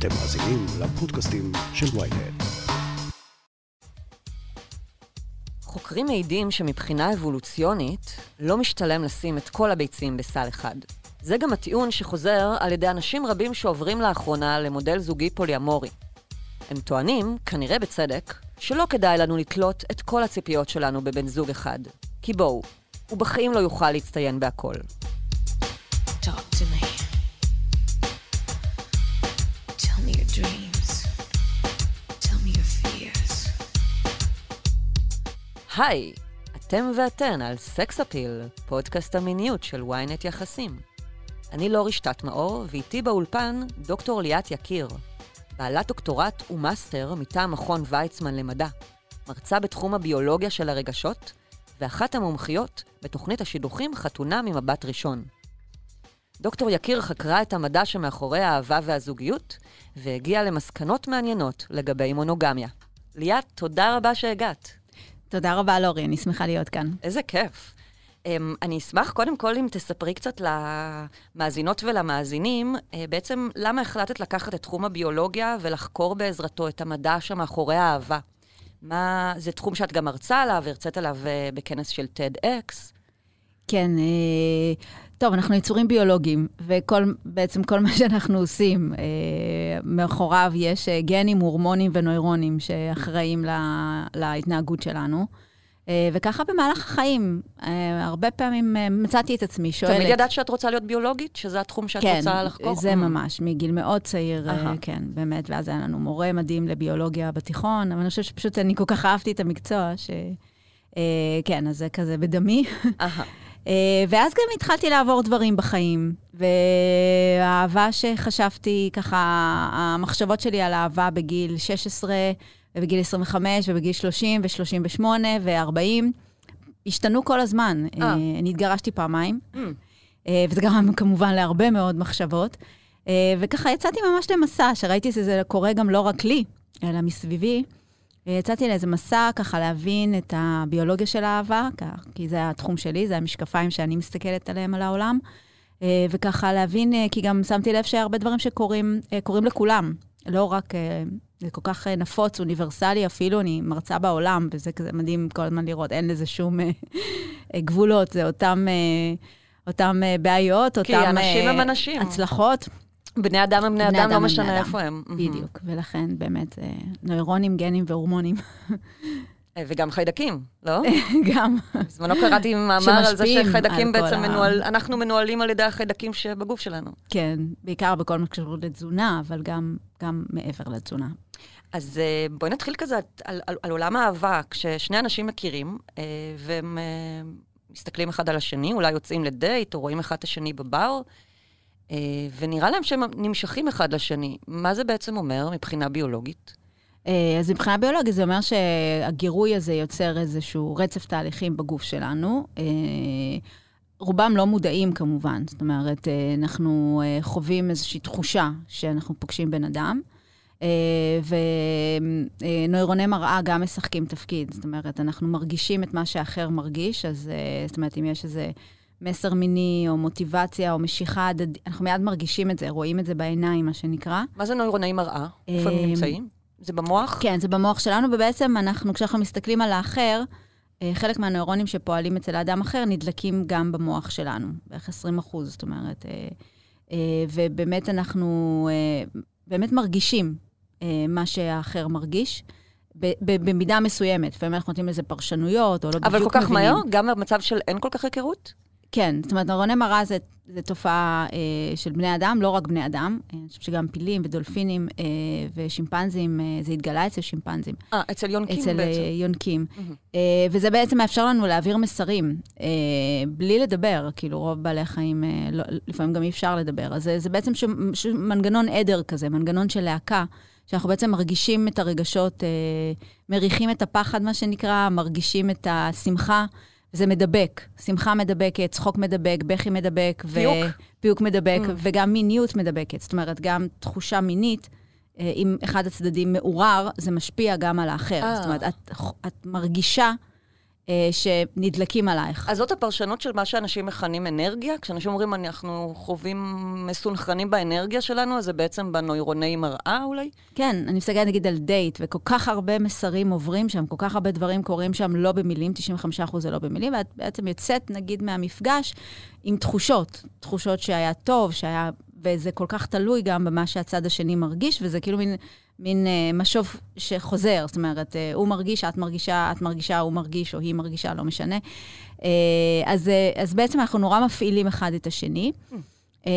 אתם מאזינים לפודקאסטים של ויינט. חוקרים מעידים שמבחינה אבולוציונית, לא משתלם לשים את כל הביצים בסל אחד. זה גם הטיעון שחוזר על ידי אנשים רבים שעוברים לאחרונה למודל זוגי פוליאמורי. הם טוענים, כנראה בצדק, שלא כדאי לנו לתלות את כל הציפיות שלנו בבן זוג אחד. כי בואו, הוא בחיים לא יוכל להצטיין בהכל. Talk to me. היי, אתם ואתן על סקס אפיל, פודקאסט המיניות של ynet יחסים. אני לא רשתת מאור, ואיתי באולפן דוקטור ליאת יקיר, בעלת דוקטורט ומאסטר מטעם מכון ויצמן למדע, מרצה בתחום הביולוגיה של הרגשות, ואחת המומחיות בתוכנית השידוכים חתונה ממבט ראשון. דוקטור יקיר חקרה את המדע שמאחורי האהבה והזוגיות, והגיעה למסקנות מעניינות לגבי מונוגמיה. ליאת, תודה רבה שהגעת. תודה רבה, לורי, אני שמחה להיות כאן. איזה כיף. Um, אני אשמח קודם כל אם תספרי קצת למאזינות ולמאזינים, uh, בעצם למה החלטת לקחת את תחום הביולוגיה ולחקור בעזרתו את המדע שמאחורי האהבה. מה, זה תחום שאת גם מרצה עליו, הרצית עליו uh, בכנס של TEDx. כן, אה, טוב, אנחנו יצורים ביולוגיים, ובעצם כל מה שאנחנו עושים, אה, מאחוריו יש אה, גנים, הורמונים ונוירונים שאחראים לה, להתנהגות שלנו. אה, וככה במהלך החיים, אה, הרבה פעמים אה, מצאתי את עצמי שואלת... תמיד ידעת שאת רוצה להיות ביולוגית? שזה התחום שאת כן, רוצה לחקור? זה ממש, מגיל מאוד צעיר. אה, כן, באמת, ואז היה לנו מורה מדהים לביולוגיה בתיכון, אבל אני חושבת שפשוט אני כל כך אהבתי את המקצוע, ש... אה, כן, אז זה כזה בדמי. אה, ואז גם התחלתי לעבור דברים בחיים, והאהבה שחשבתי, ככה, המחשבות שלי על אהבה בגיל 16, ובגיל 25, ובגיל 30, ו-38, ו-40, השתנו כל הזמן. אה, אני התגרשתי פעמיים, Mm. וזה גרם כמובן להרבה מאוד מחשבות. וככה יצאתי ממש למסע, שראיתי שזה קורה גם לא רק לי, אלא מסביבי. אה, יצאתי לאיזה מסע ככה להבין את הביולוגיה של האהבה, כי זה התחום שלי, זה המשקפיים שאני מסתכלת עליהם על העולם. אה, וככה להבין, אה, כי גם שמתי לב שהרבה דברים שקורים קורים לכולם, לא רק, זה כל כך נפוץ, אוניברסלי אפילו, אני מרצה בעולם, וזה כזה מדהים כל הזמן לראות, אין לזה שום גבולות, זה אותם, אותם בעיות, כי אותם אנשים אה, הם אנשים. הצלחות. בני אדם הם בני אדם, אדם לא משנה. איפה הם. בדיוק, ולכן באמת אה, נוירונים, גנים והורמונים, אה, וגם חיידקים, לא? גם. בזמנו קראתי מאמר על זה שחיידקים על בעצם מנוהל, אנחנו מנוהלים על ידי החיידקים שבגוף שלנו. כן, בעיקר בכל מה שקשור לתזונה, אבל גם, גם מעבר לתזונה. אז אה, בואי נתחיל כזה על, על, על עולם האהבה, כששני אנשים מכירים, והם מסתכלים אחד על השני, אולי יוצאים לדייט, או רואים אחד את השני בבר, ונראה להם שהם נמשכים אחד לשני. מה זה בעצם אומר מבחינה ביולוגית? אה, אז מבחינה ביולוגית זה אומר שהגירוי הזה יוצר איזשהו רצף תהליכים בגוף שלנו. אה, רובם לא מודעים כמובן, זאת אומרת, אה, אנחנו אה, חווים איזושהי תחושה שאנחנו פוגשים בן אדם, אה, ונוירוני מראה גם משחקים תפקיד, זאת אומרת, אנחנו מרגישים את מה שאחר מרגיש, אז אה, זאת אומרת, אם יש איזה מסר מיני או מוטיבציה או משיכה הדדית, אנחנו מיד מרגישים את זה, רואים את זה בעיניים, מה שנקרא. מה זה נוירוני מראה? איפה הם אה, נמצאים? זה במוח? כן, זה במוח שלנו, ובעצם אנחנו, כשאנחנו מסתכלים על האחר, אה, חלק מהנוירונים שפועלים אצל האדם אחר נדלקים גם במוח שלנו, בערך 20 אחוז, זאת אומרת, אה, ובאמת אנחנו באמת מרגישים מה שהאחר מרגיש. במידה מסוימת, לפעמים אנחנו נותנים לזה פרשנויות, או לא אבל בדיוק כל כך מבינים. מהר? גם במצב של אין כל כך היכרות? כן, זאת אומרת, נוירוני מראה זה, זה תופעה אה, של בני אדם, לא רק בני אדם. אה, אני חושבת שגם פילים ודולפינים אה, ושימפנזים, אה, זה התגלה אצל שימפנזים. אה, אצל יונקים אצל בעצם. אה, יונקים. מהמם. אה, וזה בעצם מאפשר לנו להעביר מסרים, אה, בלי לדבר, כאילו רוב בעלי החיים, אה, לא, לפעמים גם אי אפשר לדבר. אז זה, זה בעצם ש, ש, מנגנון עדר כזה, מנגנון של להקה, שאנחנו בעצם מרגישים את הרגשות, אה, מריחים את הפחד, מה שנקרא, מרגישים את השמחה. זה מדבק, שמחה מדבקת, צחוק מדבק, בכי מדבק, פיוק. פיוק מדבק, Mm. וגם מיניות מדבקת. זאת אומרת, גם תחושה מינית, אה, אם אחד הצדדים מעורער, זה משפיע גם על האחר. אה. זאת אומרת, את, את מרגישה אה, שנדלקים עלייך. אז זאת הפרשנות של מה שאנשים מכנים אנרגיה? כשאנשים אומרים, אנחנו חווים מסונכרנים באנרגיה שלנו, אז זה בעצם בנוירוני מראה אולי? כן, אני מסתכלת נגיד על דייט, וכל כך הרבה מסרים עוברים שם, כל כך הרבה דברים קורים שם לא במילים, 95% זה לא במילים, ואת בעצם יוצאת נגיד מהמפגש עם תחושות, תחושות שהיה טוב, שהיה... וזה כל כך תלוי גם במה שהצד השני מרגיש, וזה כאילו מין, מין אה, משוב שחוזר. זאת אומרת, אה, הוא מרגיש, את מרגישה, את מרגישה, הוא מרגיש, או היא מרגישה, לא משנה. אה, אז, אה, אז בעצם אנחנו נורא מפעילים אחד את השני. אה,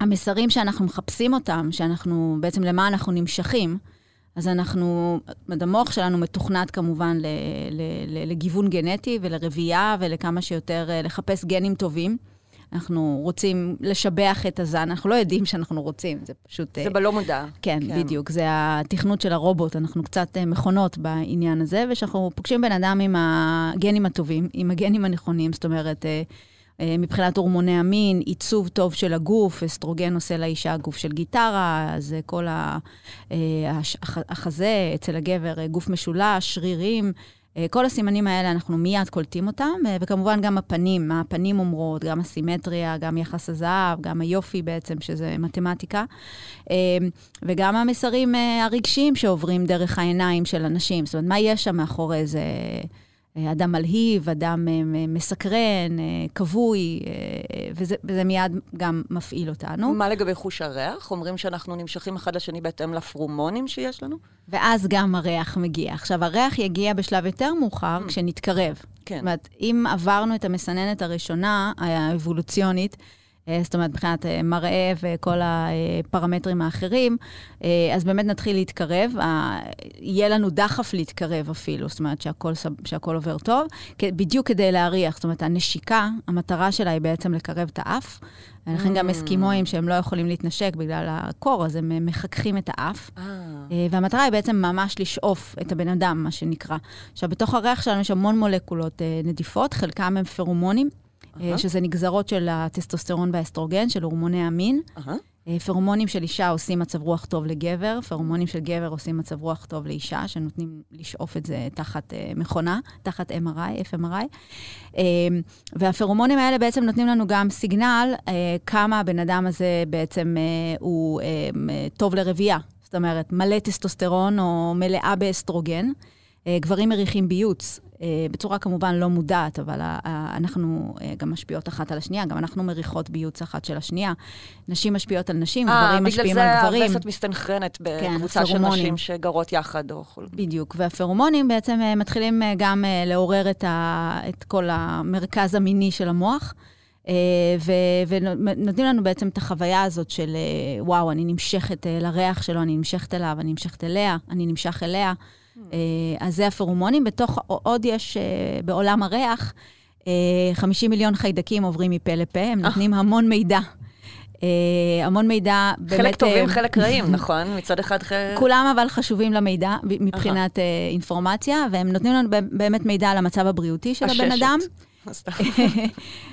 המסרים שאנחנו מחפשים אותם, שאנחנו, בעצם למה אנחנו נמשכים, אז אנחנו, המוח שלנו מתוכנת כמובן ל, ל, ל, לגיוון גנטי ולרבייה ולכמה שיותר אה, לחפש גנים טובים. אנחנו רוצים לשבח את הזן, אנחנו לא יודעים שאנחנו רוצים, זה פשוט... אה, זה בלא מודע. כן, כן, בדיוק. זה התכנות של הרובוט, אנחנו קצת אה, מכונות בעניין הזה, וכשאנחנו פוגשים בן אדם עם הגנים הטובים, עם הגנים הנכונים, זאת אומרת, אה, אה, מבחינת הורמוני המין, עיצוב טוב של הגוף, אסטרוגן עושה לאישה גוף של גיטרה, אז אה, כל אה, החזה, אצל הגבר אה, גוף משולש, שרירים. אה, כל הסימנים האלה, אנחנו מיד קולטים אותם, אה, וכמובן גם הפנים, מה הפנים אומרות, גם הסימטריה, גם יחס הזהב, גם היופי בעצם, שזה מתמטיקה, אה, וגם המסרים הרגשיים שעוברים דרך העיניים של אנשים. זאת אומרת, מה יש שם מאחורי אה, אדם מלהיב, אדם אה, מסקרן, אה, כבוי, אה, וזה, וזה מיד גם מפעיל אותנו. מה לגבי חוש הריח? אומרים שאנחנו נמשכים אחד לשני בהתאם לפרומונים שיש לנו? ואז גם הריח מגיע. עכשיו, הריח יגיע בשלב יותר מאוחר, כשנתקרב. כן. זאת אומרת, אם עברנו את המסננת הראשונה, האבולוציונית, אה, זאת אומרת, מבחינת אה, מראה וכל הפרמטרים האחרים, אה, אז באמת נתחיל להתקרב. יהיה לנו דחף להתקרב אפילו, זאת אומרת שהכל, שהכל עובר טוב, בדיוק כדי להריח. זאת אומרת, הנשיקה, המטרה שלה היא בעצם לקרב את האף. ולכן גם אסקימואים שהם לא יכולים להתנשק בגלל הקור, אז הם אה, מחככים את האף. אה, אה, והמטרה היא בעצם ממש לשאוף את הבן אדם, מה שנקרא. עכשיו, בתוך הריח שלנו יש המון מולקולות אה, נדיפות, חלקם הם פרומונים, אהה. שזה נגזרות של הטסטוסטרון והאסטרוגן, של הורמוני המין. אה, פרומונים של אישה עושים מצב רוח טוב לגבר, פרומונים של גבר עושים מצב רוח טוב לאישה, שנותנים לשאוף את זה תחת אה, מכונה, תחת MRI, FMRI. אה, והפרומונים האלה בעצם נותנים לנו גם סיגנל אה, כמה הבן אדם הזה בעצם אה, הוא אה, טוב לרבייה. זאת אומרת, מלא טסטוסטרון או מלאה באסטרוגן. גברים מריחים ביוץ, בצורה כמובן לא מודעת, אבל אנחנו אה, גם משפיעות אחת על השנייה, גם אנחנו מריחות ביוץ אחת של השנייה. נשים משפיעות על נשים, אה, גברים בגלל משפיעים זה על גברים. הווסת מסתנכרנת בקבוצה של הפרומונים. נשים שגרות יחד או. בדיוק, והפרומונים בעצם אה, מתחילים אה, גם אה, לעורר את, ה, את כל המרכז המיני של המוח, אה, ו- ונותנים לנו בעצם את החוויה הזאת של אה, וואו, אני נמשכת אה, לריח שלו, אני נמשכת אליו, אני נמשכת אליה, אני נמשך אליה. אה, אז זה הפרומונים. בתוך, עוד יש אה, בעולם הריח, אה, 50 מיליון חיידקים עוברים מפה לפה, הם נותנים המון מידע. אה, המון מידע, באמת... חלק טובים, אה, חלק רעים, נכון? מצד אחד... ח- כולם אבל חשובים למידע מבחינת אה, אינפורמציה, והם נותנים לנו באמת מידע על המצב הבריאותי של הבן. אדם.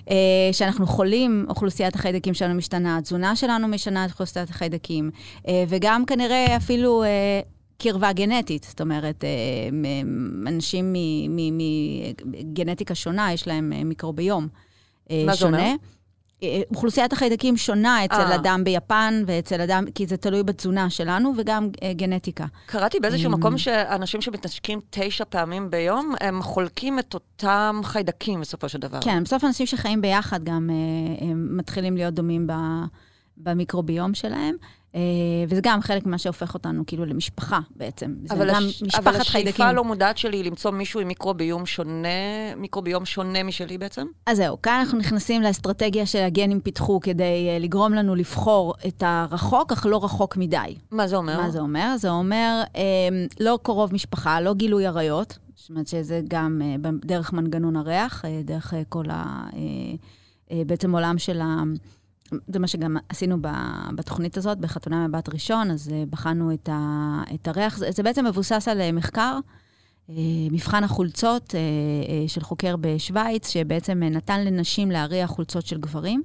אה, שאנחנו חולים, אוכלוסיית החיידקים שלנו משתנה, התזונה שלנו משנה את אוכלוסיית החיידקים, אה, וגם כנראה אפילו אה, קרבה גנטית. זאת אומרת, אה, אנשים מגנטיקה שונה, יש להם אה, מיקרוביום אה, מה זה שונה. אומר? אוכלוסיית החיידקים שונה אצל. אדם ביפן ואצל אדם, כי זה תלוי בתזונה שלנו וגם אה, גנטיקה. קראתי באיזשהו מקום שאנשים שמתנשקים תשע פעמים ביום, הם חולקים את אותם חיידקים בסופו של דבר. כן, בסוף אנשים שחיים ביחד גם אה, מתחילים להיות דומים ב, במיקרוביום שלהם, וזה גם חלק ממה שהופך אותנו כאילו למשפחה בעצם. אבל, הש... משפחת אבל חיידקים. השאיפה הלא מודעת שלי למצוא מישהו עם מיקרוביום שונה, מיקרוביום שונה משלי בעצם? אז זהו, כאן אנחנו נכנסים לאסטרטגיה שהגנים פיתחו כדי אה, לגרום לנו לבחור את הרחוק, אך לא רחוק מדי. מה זה אומר? מה זה אומר? זה אומר אה, לא קרוב משפחה, לא גילוי עריות, זאת אומרת שזה גם אה, דרך מנגנון הריח, אה, דרך אה, כל ה... אה, אה, בעצם עולם של ה... זה מה שגם עשינו בתוכנית הזאת, בחתונה מבת ראשון, אז אה, בחנו את, ה, את הריח. זה, זה בעצם מבוסס על אה, מחקר, אה, מבחן החולצות של חוקר בשוויץ, שבעצם נתן לנשים להריח חולצות של גברים.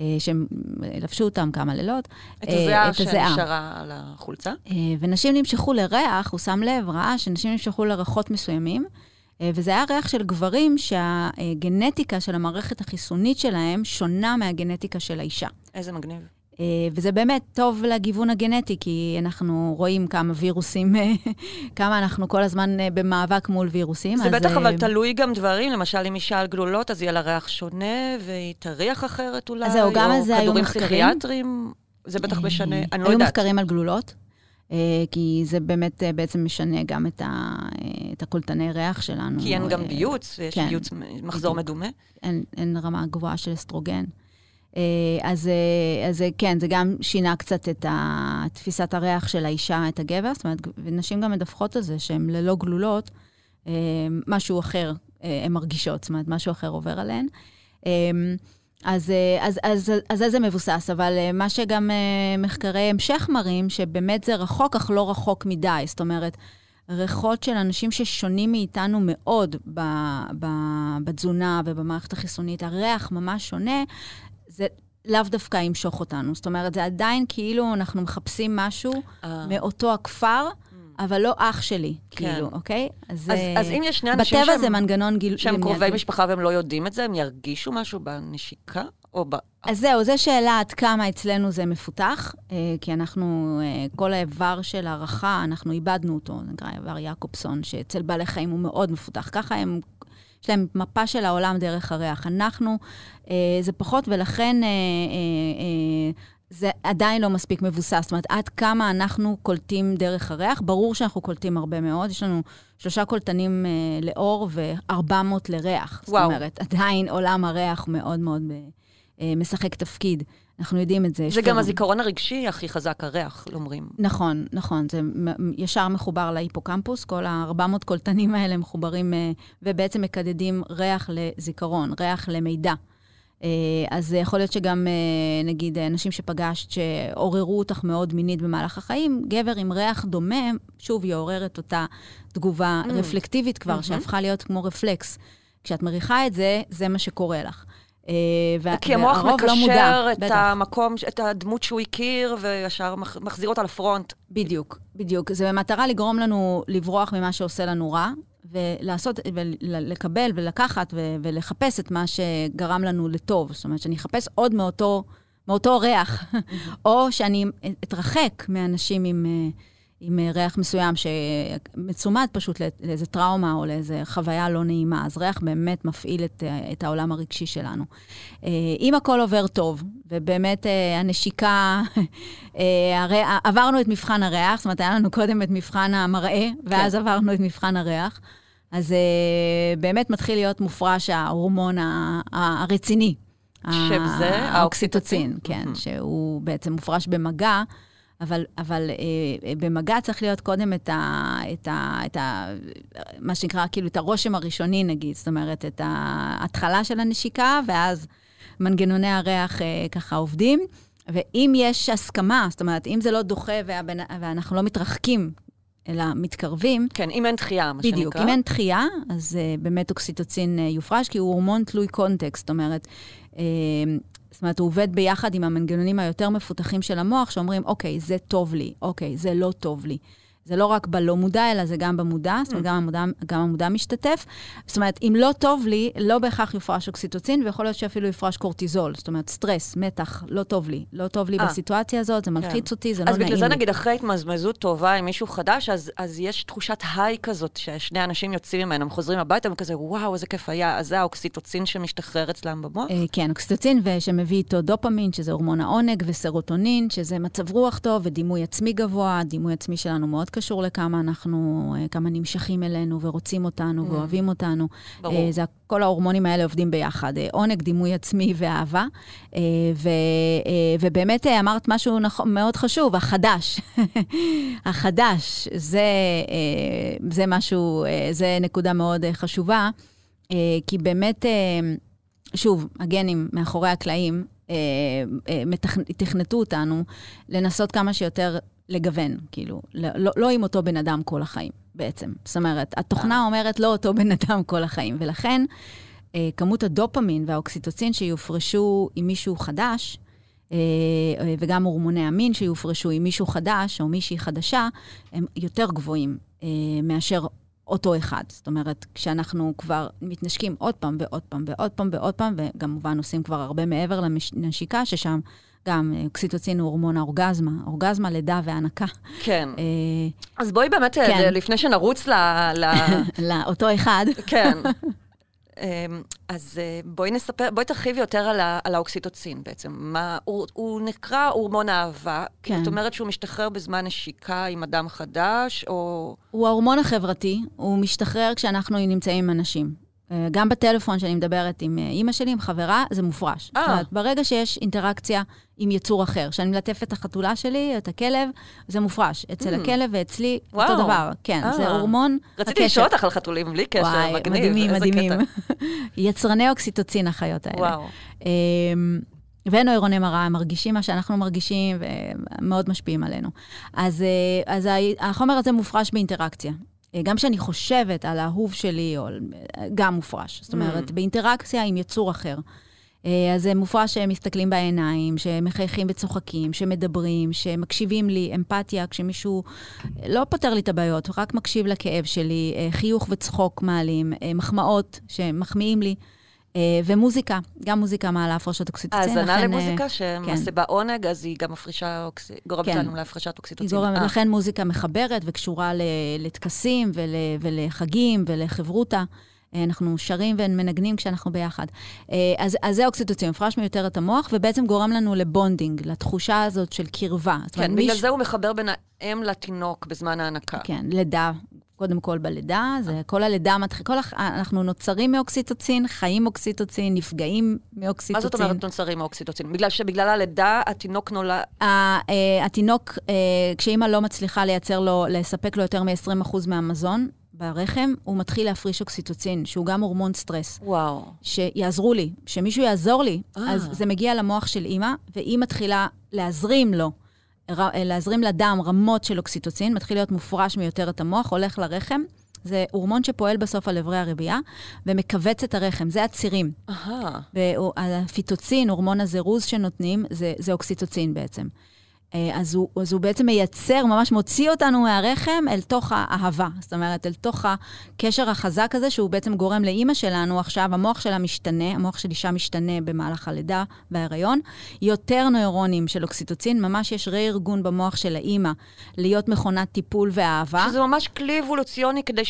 אה, שהם לבשו אותם כמה לילות. את הזיעה. שנשארה על החולצה? ונשים נמשכו לריח, הוא שם לב, ראה שנשים נמשכו לריחות מסוימים, וזה היה ריח של גברים שהגנטיקה של המערכת החיסונית שלהם שונה מהגנטיקה של האישה. איזה מגניב. אה, וזה באמת טוב לגיוון הגנטי, כי אנחנו רואים כמה וירוסים, אה, כמה אנחנו כל הזמן אה, במאבק מול וירוסים. זה אז, בטח אה, אבל תלוי גם דברים, למשל אם אישה על גלולות, אז יהיה לה ריח שונה, והיא תריח אחרת אולי, אז זהו, גם על זה היו כדורים מחקרים. פסיכיאטרים, זה בטח משנה, אני לא היו יודעת. מחקרים על גלולות, אה, כי זה באמת אה, בעצם משנה גם את, ה, אה, את הקולטני ריח שלנו. כי אין גם אה, ביוץ, יש כן, ביוץ מחזור. מדומה. אין, אין רמה גבוהה של אסטרוגן. אה, אז, אה, אז אה, כן, זה גם שינה קצת את תפיסת הריח של האישה, את הגבר, זאת אומרת, ונשים גם מדווחות על זה שהן ללא גלולות, אה, משהו אחר אה, הן מרגישות, זאת אומרת, משהו אחר עובר עליהן. אה, אז, אה, אז, אז, אז, אז זה מבוסס, אבל אה, מה שגם אה, מחקרי המשך מראים, שבאמת זה רחוק, אך לא רחוק מדי. זאת אומרת, ריחות של אנשים ששונים מאיתנו מאוד ב, ב, בתזונה ובמערכת החיסונית, הריח ממש שונה, זה לאו דווקא ימשוך אותנו. זאת אומרת, זה עדיין כאילו אנחנו מחפשים משהו. מאותו הכפר, אבל לא אח שלי, כן. כאילו, אוקיי? אז, אז- אה, אז אם יש שני אנשים בטבע שהם- זה מנגנון גיל... שהם קרובי גיל. משפחה והם לא יודעים את זה, הם ירגישו משהו בנשיקה? או ב... אז זהו, זו שאלה עד כמה אצלנו זה מפותח, אה, כי אנחנו, אה, כל האיבר של הערכה, אנחנו איבדנו אותו, נקרא איבר יעקובסון, שאצל בעלי חיים הוא מאוד מפותח. ככה הם, יש להם מפה של העולם דרך הריח. אנחנו, אה, זה פחות, ולכן אה, אה, אה, זה עדיין לא מספיק מבוסס. זאת אומרת, עד כמה אנחנו קולטים דרך הריח, ברור שאנחנו קולטים הרבה מאוד. יש לנו שלושה קולטנים אה, לאור ו-400 לריח. וואו. זאת אומרת, עדיין עולם הריח מאוד מאוד... אה, אה, משחק תפקיד. אנחנו יודעים את זה. זה גם פורום. הזיכרון הרגשי הכי חזק, הריח, לא אומרים. נכון, נכון. זה ישר מחובר להיפוקמפוס, כל ה-400 קולטנים האלה מחוברים אה, ובעצם מקדדים ריח לזיכרון, ריח למידע. אה, אז יכול להיות שגם, אה, נגיד, אה, אנשים שפגשת שעוררו אותך מאוד מינית במהלך החיים, גבר עם ריח דומה, שוב, יעורר את אותה תגובה Mm. רפלקטיבית כבר, Mhm. שהפכה להיות כמו רפלקס. כשאת מריחה את זה, זה מה שקורה לך. אה, כי המוח והרוב לא מודע, מקשר את בטח. המקום, את הדמות שהוא הכיר, וישר מח- מחזיר אותה לפרונט. בדיוק, בדיוק. זה במטרה לגרום לנו לברוח ממה שעושה לנו רע, ולעשות, ולקבל ולקחת ו- ולחפש את מה שגרם לנו לטוב. זאת אומרת, שאני אחפש עוד מאותו, מאותו ריח, או שאני אתרחק מאנשים עם, אה, עם אה, ריח מסוים שמצומד פשוט לא- לאיזה טראומה או לאיזה חוויה לא נעימה. אז ריח באמת מפעיל את, אה, את העולם הרגשי שלנו. אה, אם הכל עובר טוב, ובאמת הנשיקה, הרי, עברנו את מבחן הריח, זאת אומרת, היה לנו קודם את מבחן המראה, ואז עברנו את מבחן הריח, אז באמת מתחיל להיות מופרש ההורמון הרציני. שזה האוקסיטוצין, כן. שהוא בעצם מופרש במגע. אבל, אבל אה, במגע צריך להיות קודם את ה, את ה, את ה... מה שנקרא, כאילו, את הרושם הראשוני, נגיד. זאת אומרת, את ההתחלה של הנשיקה, ואז מנגנוני הריח אה, ככה עובדים. ואם יש הסכמה, זאת אומרת, אם זה לא דוחה והבנ... ואנחנו לא מתרחקים, אלא מתקרבים, כן, אם אין דחייה, מה שנקרא. בדיוק. אם אין דחייה, אז uh, באמת אוקסיטוצין uh, יופרש, כי הוא הורמון תלוי קונטקסט. זאת אומרת, uh, זאת אומרת, הוא עובד ביחד עם המנגנונים היותר מפותחים של המוח, שאומרים, אוקיי, זה טוב לי, אוקיי, זה לא טוב לי. זה לא רק בלא מודע, אלא זה גם במודע, זאת אומרת, גם המודע, גם המודע משתתף. זאת אומרת, אם לא טוב לי, לא בהכרח יופרש אוקסיטוצין, ויכול להיות שאפילו יופרש קורטיזול. זאת אומרת, סטרס, מתח, לא טוב לי. לא טוב לי אה. בסיטואציה הזאת, זה מלחיץ אותי, זה לא אז נעים לי. בגלל זה נגיד אחרי התמזמזות טובה עם מישהו חדש, אז, אז יש תחושת היי כזאת, ששני אנשים יוצאים ממנה, הם חוזרים הביתה, הם כזה, וואו, איזה כיף היה. אז זה האוקסיטוצין שמשתחרר אצלם במוח. אה, כן, אוקסיטוצין, ושמביא איתו דופמין, שזה הורמון העונג, וסרוטונין, שזה מצב רוח טוב, ודימוי עצמי גבוה. דימוי עצמי שלנו מאוד קשור לכמה אנחנו, אה, כמה נמשכים אלינו, ורוצים אותנו, Mm. ואוהבים אותנו. ברור. אה, זה, כל ההורמונים האלה עובדים ביחד, אה, עונג, דימוי עצמי ואהבה. אה, ו, ובאמת אמרת משהו נכ- מאוד חשוב, החדש. החדש, זה, זה משהו, זה נקודה מאוד חשובה, כי באמת... שוב, הגנים מאחורי הקלעים תכנתו אותנו לנסות כמה שיותר לגוון, כאילו, לא, לא, לא עם אותו בן אדם כל החיים, בעצם. זאת אומרת, התוכנה אומרת לא אותו בן אדם כל החיים, ולכן אה, כמות הדופמין והאוקסיטוצין שיופרשו עם מישהו חדש, אה, אה, וגם הורמוני המין שיופרשו עם מישהו חדש או מישהי חדשה, הם יותר גבוהים אה, מאשר אותו אחד. זאת אומרת, כשאנחנו כבר מתנשקים עוד פעם ועוד פעם ועוד פעם ועוד פעם, וכמובן עושים כבר הרבה מעבר לנשיקה, ששם גם אה, אוקסיטוצין הוא הורמון האורגזמה, אורגזמה, לידה והנקה. כן. אה, אז בואי באמת, אה, כן. לפני שנרוץ ל... ל... לאותו אחד. כן. אמ, אז בואי נספר, בואי תרחיבי יותר על, ה, על האוקסיטוצין בעצם. מה, הוא, הוא נקרא הורמון אהבה. כן. זאת אומרת שהוא משתחרר בזמן נשיקה עם אדם חדש, או... הוא ההורמון החברתי, הוא משתחרר כשאנחנו נמצאים עם אנשים. אה, גם בטלפון שאני מדברת עם אה, אימא שלי, עם חברה, זה מופרש. אה. זאת אומרת, ברגע שיש אינטראקציה עם יצור אחר, שאני מלטפת את החתולה שלי, את הכלב, זה מופרש. אצל Mm. הכלב ואצלי, וואו. אותו דבר. כן, זה אה. הורמון רציתי לשאול אותך על חתולים בלי קשר, וואי, מגניב. מדהימים, איזה מדהימים. קטע. יצרני אוקסיטוצין, החיות האלה. וואו. אמ, ונוירוני מראה, הם מרגישים מה שאנחנו מרגישים ומאוד משפיעים עלינו. אז, אה, אז החומר הזה מופרש באינטראקציה. אה, גם כשאני חושבת על האהוב שלי, או, על- גם מופרש. זאת אומרת, Mm. באינטראקציה עם יצור אחר. אה, אז זה מופרש שהם מסתכלים בעיניים, שמחייכים וצוחקים, שמדברים, שמקשיבים לי, אמפתיה, כשמישהו לא פותר לי את הבעיות, רק מקשיב לכאב שלי, אה, חיוך וצחוק מעלים, אה, מחמאות שמחמיאים לי, אה, ומוזיקה, גם מוזיקה מעלה הפרשות אוקסיטוצין. האזנה לכן, אה, למוזיקה שמסבה עונג, אז היא גם מפרישה, אוקס- גורמת כן. לנו להפרשת היא אוקסיטוצין. גורמת, אה, לכן מוזיקה מחברת וקשורה לטקסים ול, ולחגים ולחברותה. אה, אנחנו שרים ומנגנים כשאנחנו ביחד. אה, אז, אז זה אוקסיטוצין, מופרש מיותרת המוח, ובעצם גורם לנו ל bonding, לתחושה הזאת של קרבה. זאת אומרת, כן, בגלל מישהו- זה הוא מחבר בין האם לתינוק בזמן ההנקה. כן, לידה, קודם כל בלידה, זה כל הלידה כל. אנחנו נוצרים מאוקסיטוצין, חיים מאוקסיטוצין, נפגעים מאוקסיטוצין. מה זאת אומרת נוצרים מאוקסיטוצין? בגלל שבגלל הלידה התינוק נולד... אה, התינוק, אה, כשאימא לא מצליחה לייצר לו, לספק לו יותר מ-20% מהמזון ברחם, הוא מתחיל להפריש אוקסיטוצין, שהוא גם הורמון סטרס. וואו. שיעזרו לי, שמישהו יעזור לי. אה. אז זה מגיע למוח של אימא, והיא מתחילה להזרים לו, להזרים לדם רמות של אוקסיטוצין, מתחיל להיות מופרש מיותר את המוח, הולך לרחם. זה הורמון שפועל בסוף על אברי הרבייה ומכווץ את הרחם, זה הצירים. אהה. והפיטוצין, הורמון הזירוז שנותנים, זה, זה אוקסיטוצין בעצם. אה, אז הוא, אז הוא בעצם מייצר, ממש מוציא אותנו מהרחם אל תוך האהבה. זאת אומרת, אל תוך הקשר החזק הזה, שהוא בעצם גורם לאימא שלנו עכשיו, המוח שלה משתנה, המוח של אישה משתנה במהלך הלידה וההיריון. יותר נוירונים של אוקסיטוצין, ממש יש רה-ארגון במוח של האימא להיות מכונת טיפול ואהבה. שזה ממש כלי אבולוציוני כדי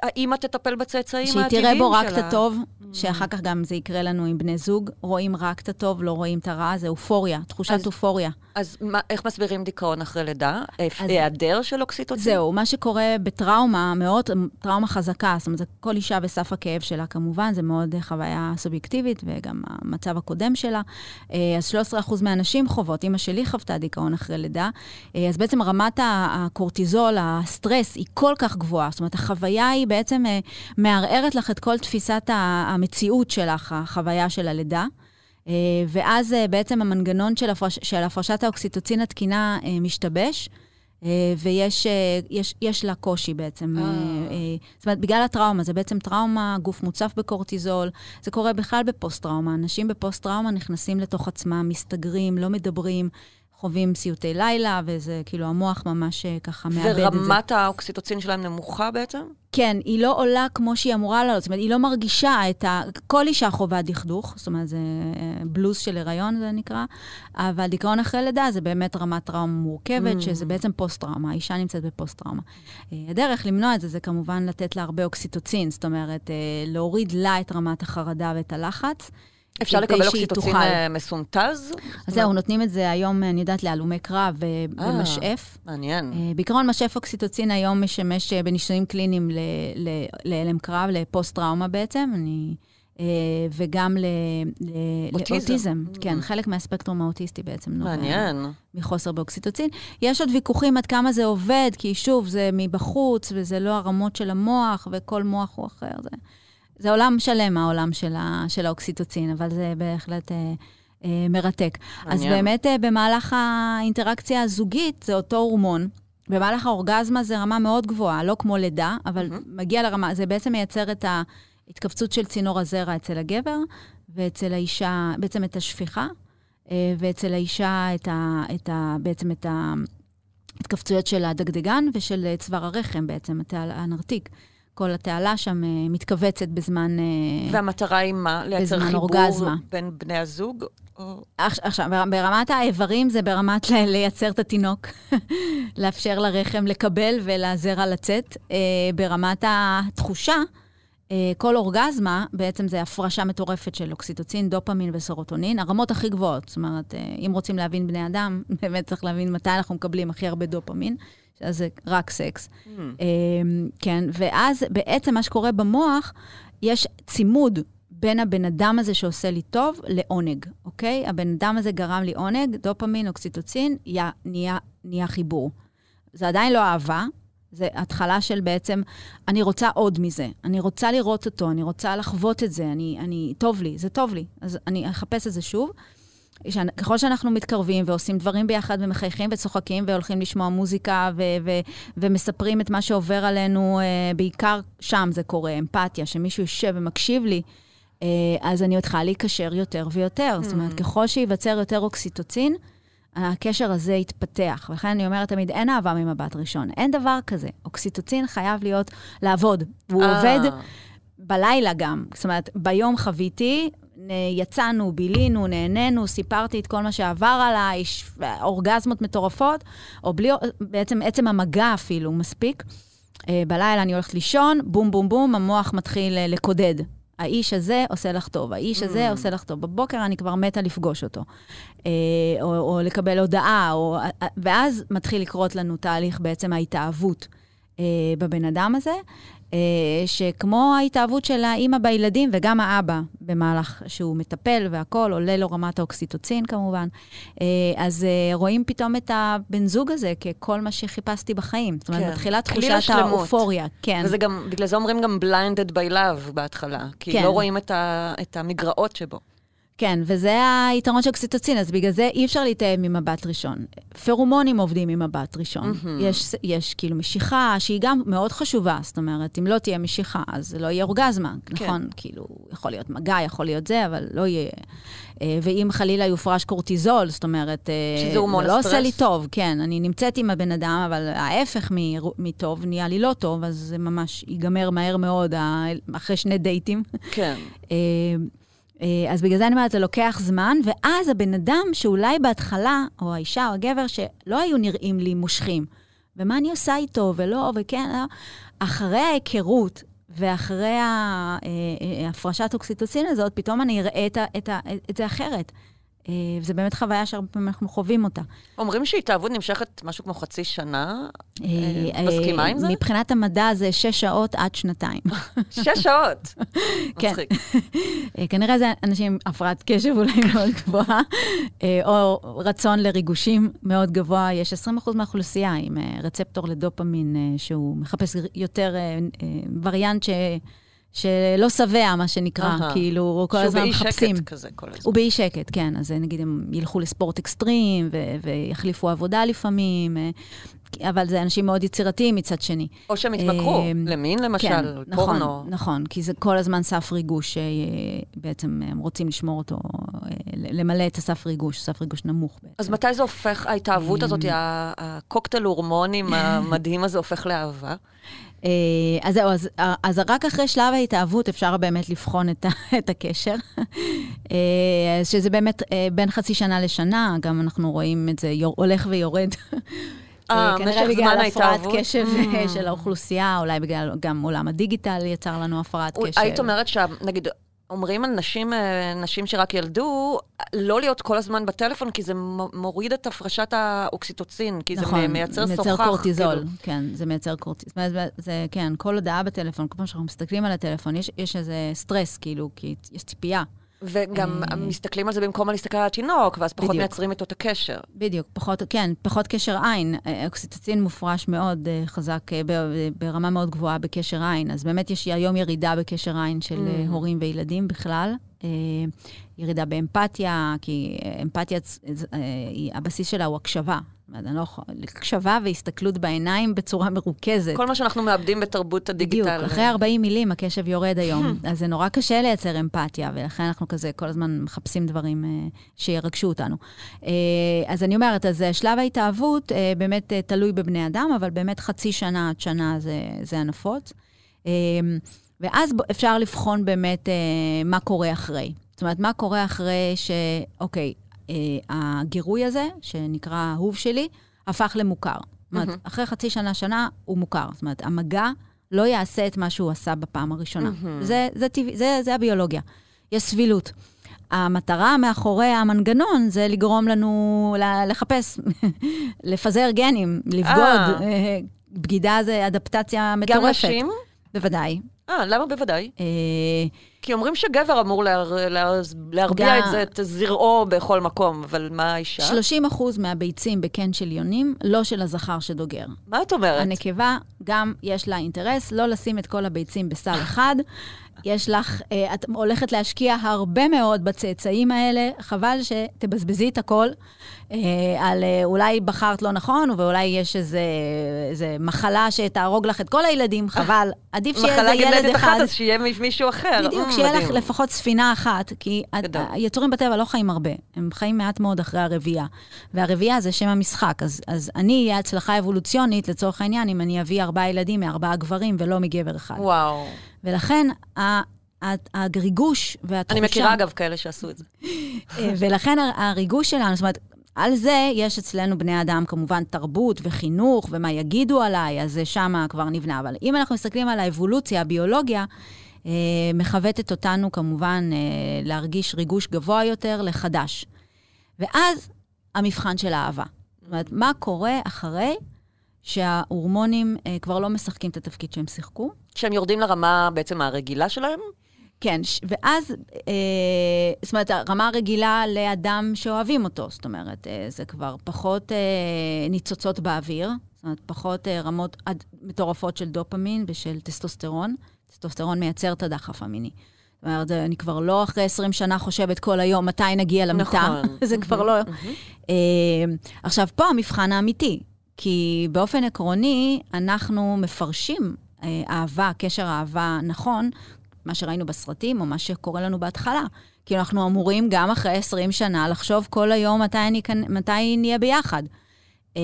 שהאימא תטפל בצאצאים שהיא העתידיים תראה שלה. בו רק את הטוב, שאחר כך גם זה יקרה לנו עם בני זוג, רואים רק את הטוב, לא רואים את הרע, זה אופוריה, תחושת אז- אופוריה. אז מה, איך מסבירים דיכאון אחרי לידה? אז- היעדר של אוקסיטוצין? זהו, מה שקורה בטראומה, מאוד, טראומה חזקה, זאת אומרת, זה כל אישה בסף הכאב שלה כמובן, זה מאוד חוויה סובייקטיבית, וגם המצב הקודם שלה. אה, אז 13% מהנשים חוות, אימא שלי חוותה דיכאון אחרי לידה, אה, אז בעצם רמת הקורטיזול, הסטרס, היא כל כך גבוהה. זאת אומרת, החוויה היא בעצם אה, מערערת לך את כל תפיסת המציאות שלך, החוויה של הלידה. אה, ואז אה, בעצם המנגנון של, הפרש, של הפרשת האוקסיטוצין התקינה משתבש, ויש יש, יש לה קושי בעצם. אה, זאת אומרת, בגלל הטראומה, זה בעצם טראומה, גוף מוצף בקורטיזול, זה קורה בכלל בפוסט-טראומה. אנשים בפוסט-טראומה נכנסים לתוך עצמם, מסתגרים, לא מדברים, חווים סיוטי לילה, וזה כאילו המוח ממש אה, ככה מאבד את זה. ורמת האוקסיטוצין שלהם נמוכה בעצם? כן, היא לא עולה כמו שהיא אמורה לעלות. זאת אומרת, היא לא מרגישה את ה... כל אישה חווה דכדוך, זאת אומרת, זה אה, בלוז של הריון, זה נקרא, אבל דיכאון אחרי לידה זה באמת רמת טראומה מורכבת, מממ. שזה בעצם פוסט-טראומה, האישה נמצאת בפוסט-טראומה. אה, הדרך למנוע את זה, זה כמובן לתת לה הרבה אוקסיטוצין, זאת אומרת, להוריד לה את רמת החרדה ואת הלחץ. אפשר לקבל אוקסיטוצין. אה, מסונטז? אז זהו, נותנים את זה היום, אני יודעת, להלומי קרב אה, אה. במשאף. מעניין. אה, בעיקרון, משאף אוקסיטוצין היום משמש אה, בניסויים קליניים להלם קרב, לפוסט-טראומה בעצם, אני, אה, וגם. לאוטיזם. כן, חלק מהספקטרום האוטיסטי בעצם נובע מעניין. מחוסר באוקסיטוצין. יש עוד ויכוחים עד כמה זה עובד, כי שוב, זה מבחוץ, וזה לא הרמות של המוח, וכל מוח הוא אחר. זה, זה עולם שלם, העולם של, ה, של האוקסיטוצין, אבל זה בהחלט... אה, אה, מרתק. אז מעניין. באמת, אה, במהלך האינטראקציה הזוגית, זה אותו הורמון. במהלך האורגזמה זה רמה מאוד גבוהה, לא כמו לידה, אבל מהמם. מגיע לרמה, זה בעצם מייצר את ההתכווצות של צינור הזרע אצל הגבר, ואצל האישה, בעצם את השפיכה, אה, ואצל האישה את ה, את ה, בעצם את ההתכווצויות של הדגדגן ושל צוואר הרחם בעצם, את הנרתיק. כל התעלה שם אה, מתכווצת בזמן... אה, והמטרה היא מה? לייצר חיבור אורגזמה. בין בני הזוג? או... עכ- עכשיו, בר- ברמת האיברים זה ברמת לייצר את התינוק, לאפשר לרחם לקבל ולזרע לצאת. אה, ברמת התחושה, כל אורגזמה בעצם זה הפרשה מטורפת של אוקסיטוצין, דופמין וסרוטונין, הרמות הכי גבוהות. זאת אומרת, אם רוצים להבין בני אדם, באמת צריך להבין מתי אנחנו מקבלים הכי הרבה דופמין, אז זה רק סקס. Hmm. אה, כן, ואז בעצם מה שקורה במוח, יש צימוד בין הבן אדם הזה שעושה לי טוב לעונג, אוקיי? הבן אדם הזה גרם לי עונג, דופמין, אוקסיטוצין, יה, נהיה, נהיה חיבור. זה עדיין לא אהבה, זה התחלה של בעצם, אני רוצה עוד מזה, אני רוצה לראות אותו, אני רוצה לחוות את זה, אני, אני, טוב לי, זה טוב לי, אז אני אחפש את זה שוב. ככל שאנחנו מתקרבים ועושים דברים ביחד ומחייכים וצוחקים והולכים לשמוע מוזיקה ו- ו- ומספרים את מה שעובר עלינו, אה, בעיקר שם זה קורה, אמפתיה, שמישהו יושב ומקשיב לי, אה, אז אני מתחילה להיקשר יותר ויותר. זאת אומרת, ככל שייווצר יותר אוקסיטוצין, הקשר הזה יתפתח. ולכן אני אומרת תמיד, אין אהבה ממבט ראשון. אין דבר כזה. אוקסיטוצין חייב להיות, לעבוד. והוא אה, עובד בלילה גם. זאת אומרת, ביום חוויתי, יצאנו, בילינו, נהנינו, סיפרתי את כל מה שעבר עליי, אורגזמות מטורפות, או בלי, בעצם עצם המגע אפילו מספיק. אה, בלילה אני הולכת לישון, בום, בום, בום, המוח מתחיל אה, לקודד. האיש הזה עושה לך טוב, האיש הזה Mm. עושה לך טוב. בבוקר אני כבר מתה לפגוש אותו. אה, או, או לקבל הודעה, או, ואז מתחיל לקרות לנו תהליך בעצם ההתאהבות אה, בבן אדם הזה, אה, שכמו ההתאהבות של האימא בילדים וגם האבא במהלך שהוא מטפל והכול, עולה לו רמת האוקסיטוצין כמובן, אה, אז אה, רואים פתאום את הבן זוג הזה ככל מה שחיפשתי בחיים. זאת אומרת, כן. מתחילה תחושת. האופוריה. כן. וזה גם, בגלל זה אומרים גם blinded by love בהתחלה, כי כן. לא רואים את, ה, את המגרעות שבו. כן, וזה היתרון של אוקסיטוצין, אז בגלל זה אי אפשר להתאהב ממבט ראשון. פרומונים עובדים ממבט ראשון. מהמם. יש, יש כאילו משיכה, שהיא גם מאוד חשובה, זאת אומרת, אם לא תהיה משיכה, אז לא יהיה אורגזמה, כן. נכון? כאילו, יכול להיות מגע, יכול להיות זה, אבל לא יהיה... אה, ואם חלילה יופרש קורטיזול, זאת אומרת, אה, שזה הורמון זה לא עושה הסטרס. לי טוב, כן, אני נמצאת עם הבן אדם, אבל ההפך מטוב נהיה לי לא טוב, אז זה ממש ייגמר מהר מאוד, אחרי שני דייטים. כן. אה, אז בגלל זה אני אומרת, זה לוקח זמן, ואז הבן אדם שאולי בהתחלה, או האישה או הגבר, שלא היו נראים לי מושכים, ומה אני עושה איתו, ולא, וכן, לא, אחרי ההיכרות ואחרי ה- אה, אוקסיטוצין הזאת, פתאום אני אראה את, את, ה, את זה אחרת. אה, וזו באמת חוויה שהרבה פעמים אנחנו חווים אותה. אומרים שהתאהבות נמשכת משהו כמו חצי שנה. אה, אה, מסכימה עם זה? מבחינת המדע זה שש שעות עד שנתיים. שש שעות. כן. אה, כנראה זה אנשים עם הפרעת קשב אולי מאוד גבוהה, או רצון לריגושים מאוד גבוה. יש 20% מהאוכלוסייה עם רצפטור לדופמין, שהוא מחפש יותר וריאנט ש... שלא שבע, מה שנקרא, אהה. כאילו, כל הזמן שהוא באי מחפשים. שקט כזה כל הזמן. הוא באי שקט, כן. אז אה, נגיד הם ילכו לספורט אקסטרים ו- ויחליפו עבודה לפעמים, אה, אבל זה אנשים מאוד יצירתיים מצד שני. או שהם התמכרו, אה, למין למשל, כן, נכון, פורנו. נכון, כי זה כל הזמן סף ריגוש שבעצם הם רוצים לשמור אותו, למלא את הסף ריגוש, סף ריגוש נמוך. בעצם. אז מתי זה הופך, ההתאהבות הזאת, הקוקטייל הורמונים המדהים הזה הופך לאהבה? אה, אז זהו, אז, אז רק אחרי שלב ההתאהבות אפשר באמת לבחון את, את הקשר, אה, שזה באמת אה, בין חצי שנה לשנה, גם אנחנו רואים את זה יור, הולך ויורד. אה, כנראה משך בגלל הפרעת? קשב Mm. של האוכלוסייה, אולי בגלל גם עולם הדיגיטל יצר לנו הפרעת קשב. היית אומרת שנגיד, אומרים על נשים, אה, נשים שרק ילדו, לא להיות כל הזמן בטלפון, כי זה מוריד את הפרשת האוקסיטוצין, כי זה מ- מייצר סוכח. נכון, מייצר קורטיזול, כאילו. כן, זה מייצר קורטיזול. אומרת, זה, כן, כל הודעה בטלפון, כל פעם שאנחנו מסתכלים על הטלפון, יש, יש איזה סטרס, כאילו, כי יש ציפייה. וגם אה. מסתכלים על זה במקום על להסתכל על התינוק, ואז פחות בדיוק. מייצרים איתו את הקשר. בדיוק, פחות, כן, פחות קשר עין. אה, אוקסיטוצין מופרש מאוד אה, חזק, ברמה מאוד גבוהה בקשר עין. אז באמת יש היום ירידה בקשר עין של Mm. הורים וילדים בכלל. ירידה באמפתיה, כי אמפתיה, הבסיס שלה הוא הקשבה. אומרת, אני לא יכולה, הקשבה והסתכלות בעיניים בצורה מרוכזת. כל מה שאנחנו מאבדים בתרבות בדיוק, הדיגיטל. אחרי 40 מילים הקשב יורד היום, אז זה נורא קשה לייצר אמפתיה, ולכן אנחנו כזה כל הזמן מחפשים דברים אה, שירגשו אותנו. אה, אז אני אומרת, אז אה, שלב ההתאהבות אה, באמת תלוי בבני אדם, אבל באמת חצי שנה עד שנה זה, זה הנפוץ. ואז אפשר לבחון באמת מה קורה אחרי. זאת אומרת, מה קורה אחרי ש... אוקיי, הגירוי הזה, שנקרא אהוב שלי, הפך למוכר. זאת אומרת. אחרי חצי שנה, שנה, הוא מוכר. זאת אומרת, המגע לא יעשה את מה שהוא עשה בפעם הראשונה. זה, זה, טבעי, זה, זה הביולוגיה. יש סבילות. המטרה מאחורי המנגנון זה לגרום לנו לחפש, לפזר גנים, לבגוד. אה. אה, בגידה זה אדפטציה גם מטורפת. נשים? בוודאי. אה, למה בוודאי? אה, כי אומרים שגבר אמור להר... להר... להרביע את זה, את זרעו בכל מקום, אבל מה האישה? 30 אחוז מהביצים בקן של יונים, לא של הזכר שדוגר. מה את אומרת? הנקבה, גם יש לה אינטרס לא לשים את כל הביצים בסל אחד. יש לך, אה, את הולכת להשקיע הרבה מאוד בצאצאים האלה, חבל שתבזבזי את הכל על אה, אולי בחרת לא נכון, ואולי יש איזה, איזה מחלה שתהרוג לך את כל הילדים, חבל. עדיף שיהיה מחלה איזה ילד גנטית אחד. אחת, אז שיהיה מישהו אחר. בדיוק, שיהיה לך. לפחות ספינה אחת, כי. היצורים בטבע לא חיים הרבה, הם חיים מעט מאוד אחרי הרבייה. והרבייה זה שם המשחק, אז, אז אני אהיה הצלחה אבולוציונית, לצורך העניין, אם אני אביא ארבעה ילדים מארבעה גברים ולא מגבר אחד. וואו. ולכן ה- ה- הריגוש והתחושה... אני מכירה, אגב, כאלה שעשו את זה. אה, ולכן הר- הריגוש שלנו, זאת אומרת, על זה יש אצלנו בני אדם כמובן תרבות וחינוך ומה יגידו עליי, אז זה שמה כבר נבנה. אבל אם אנחנו מסתכלים על האבולוציה, הביולוגיה, אה, מכוותת אותנו כמובן אה, להרגיש ריגוש גבוה יותר לחדש. ואז המבחן של האהבה. זאת אומרת, מה קורה אחרי שההורמונים אה, כבר לא משחקים את התפקיד שהם שיחקו? כשהם יורדים לרמה בעצם הרגילה שלהם? כן, ש- ואז, אה, זאת אומרת, הרמה הרגילה לאדם שאוהבים אותו, זאת אומרת, אה, זה כבר פחות אה, ניצוצות באוויר, זאת אומרת, פחות אה, רמות עד, מטורפות של דופמין ושל טסטוסטרון. טסטוסטרון מייצר את הדחף המיני. זאת אומרת, אני כבר לא אחרי 20 שנה חושבת כל היום מתי נגיע למיטה. נכון. זה כבר לא... אה, עכשיו, פה המבחן האמיתי, כי באופן עקרוני, אנחנו מפרישים אה, אהבה, קשר אהבה נכון, מה שראינו בסרטים, או מה שקורה לנו בהתחלה. כי אנחנו אמורים גם אחרי 20 שנה לחשוב כל היום מתי, אני, מתי נהיה ביחד. אה,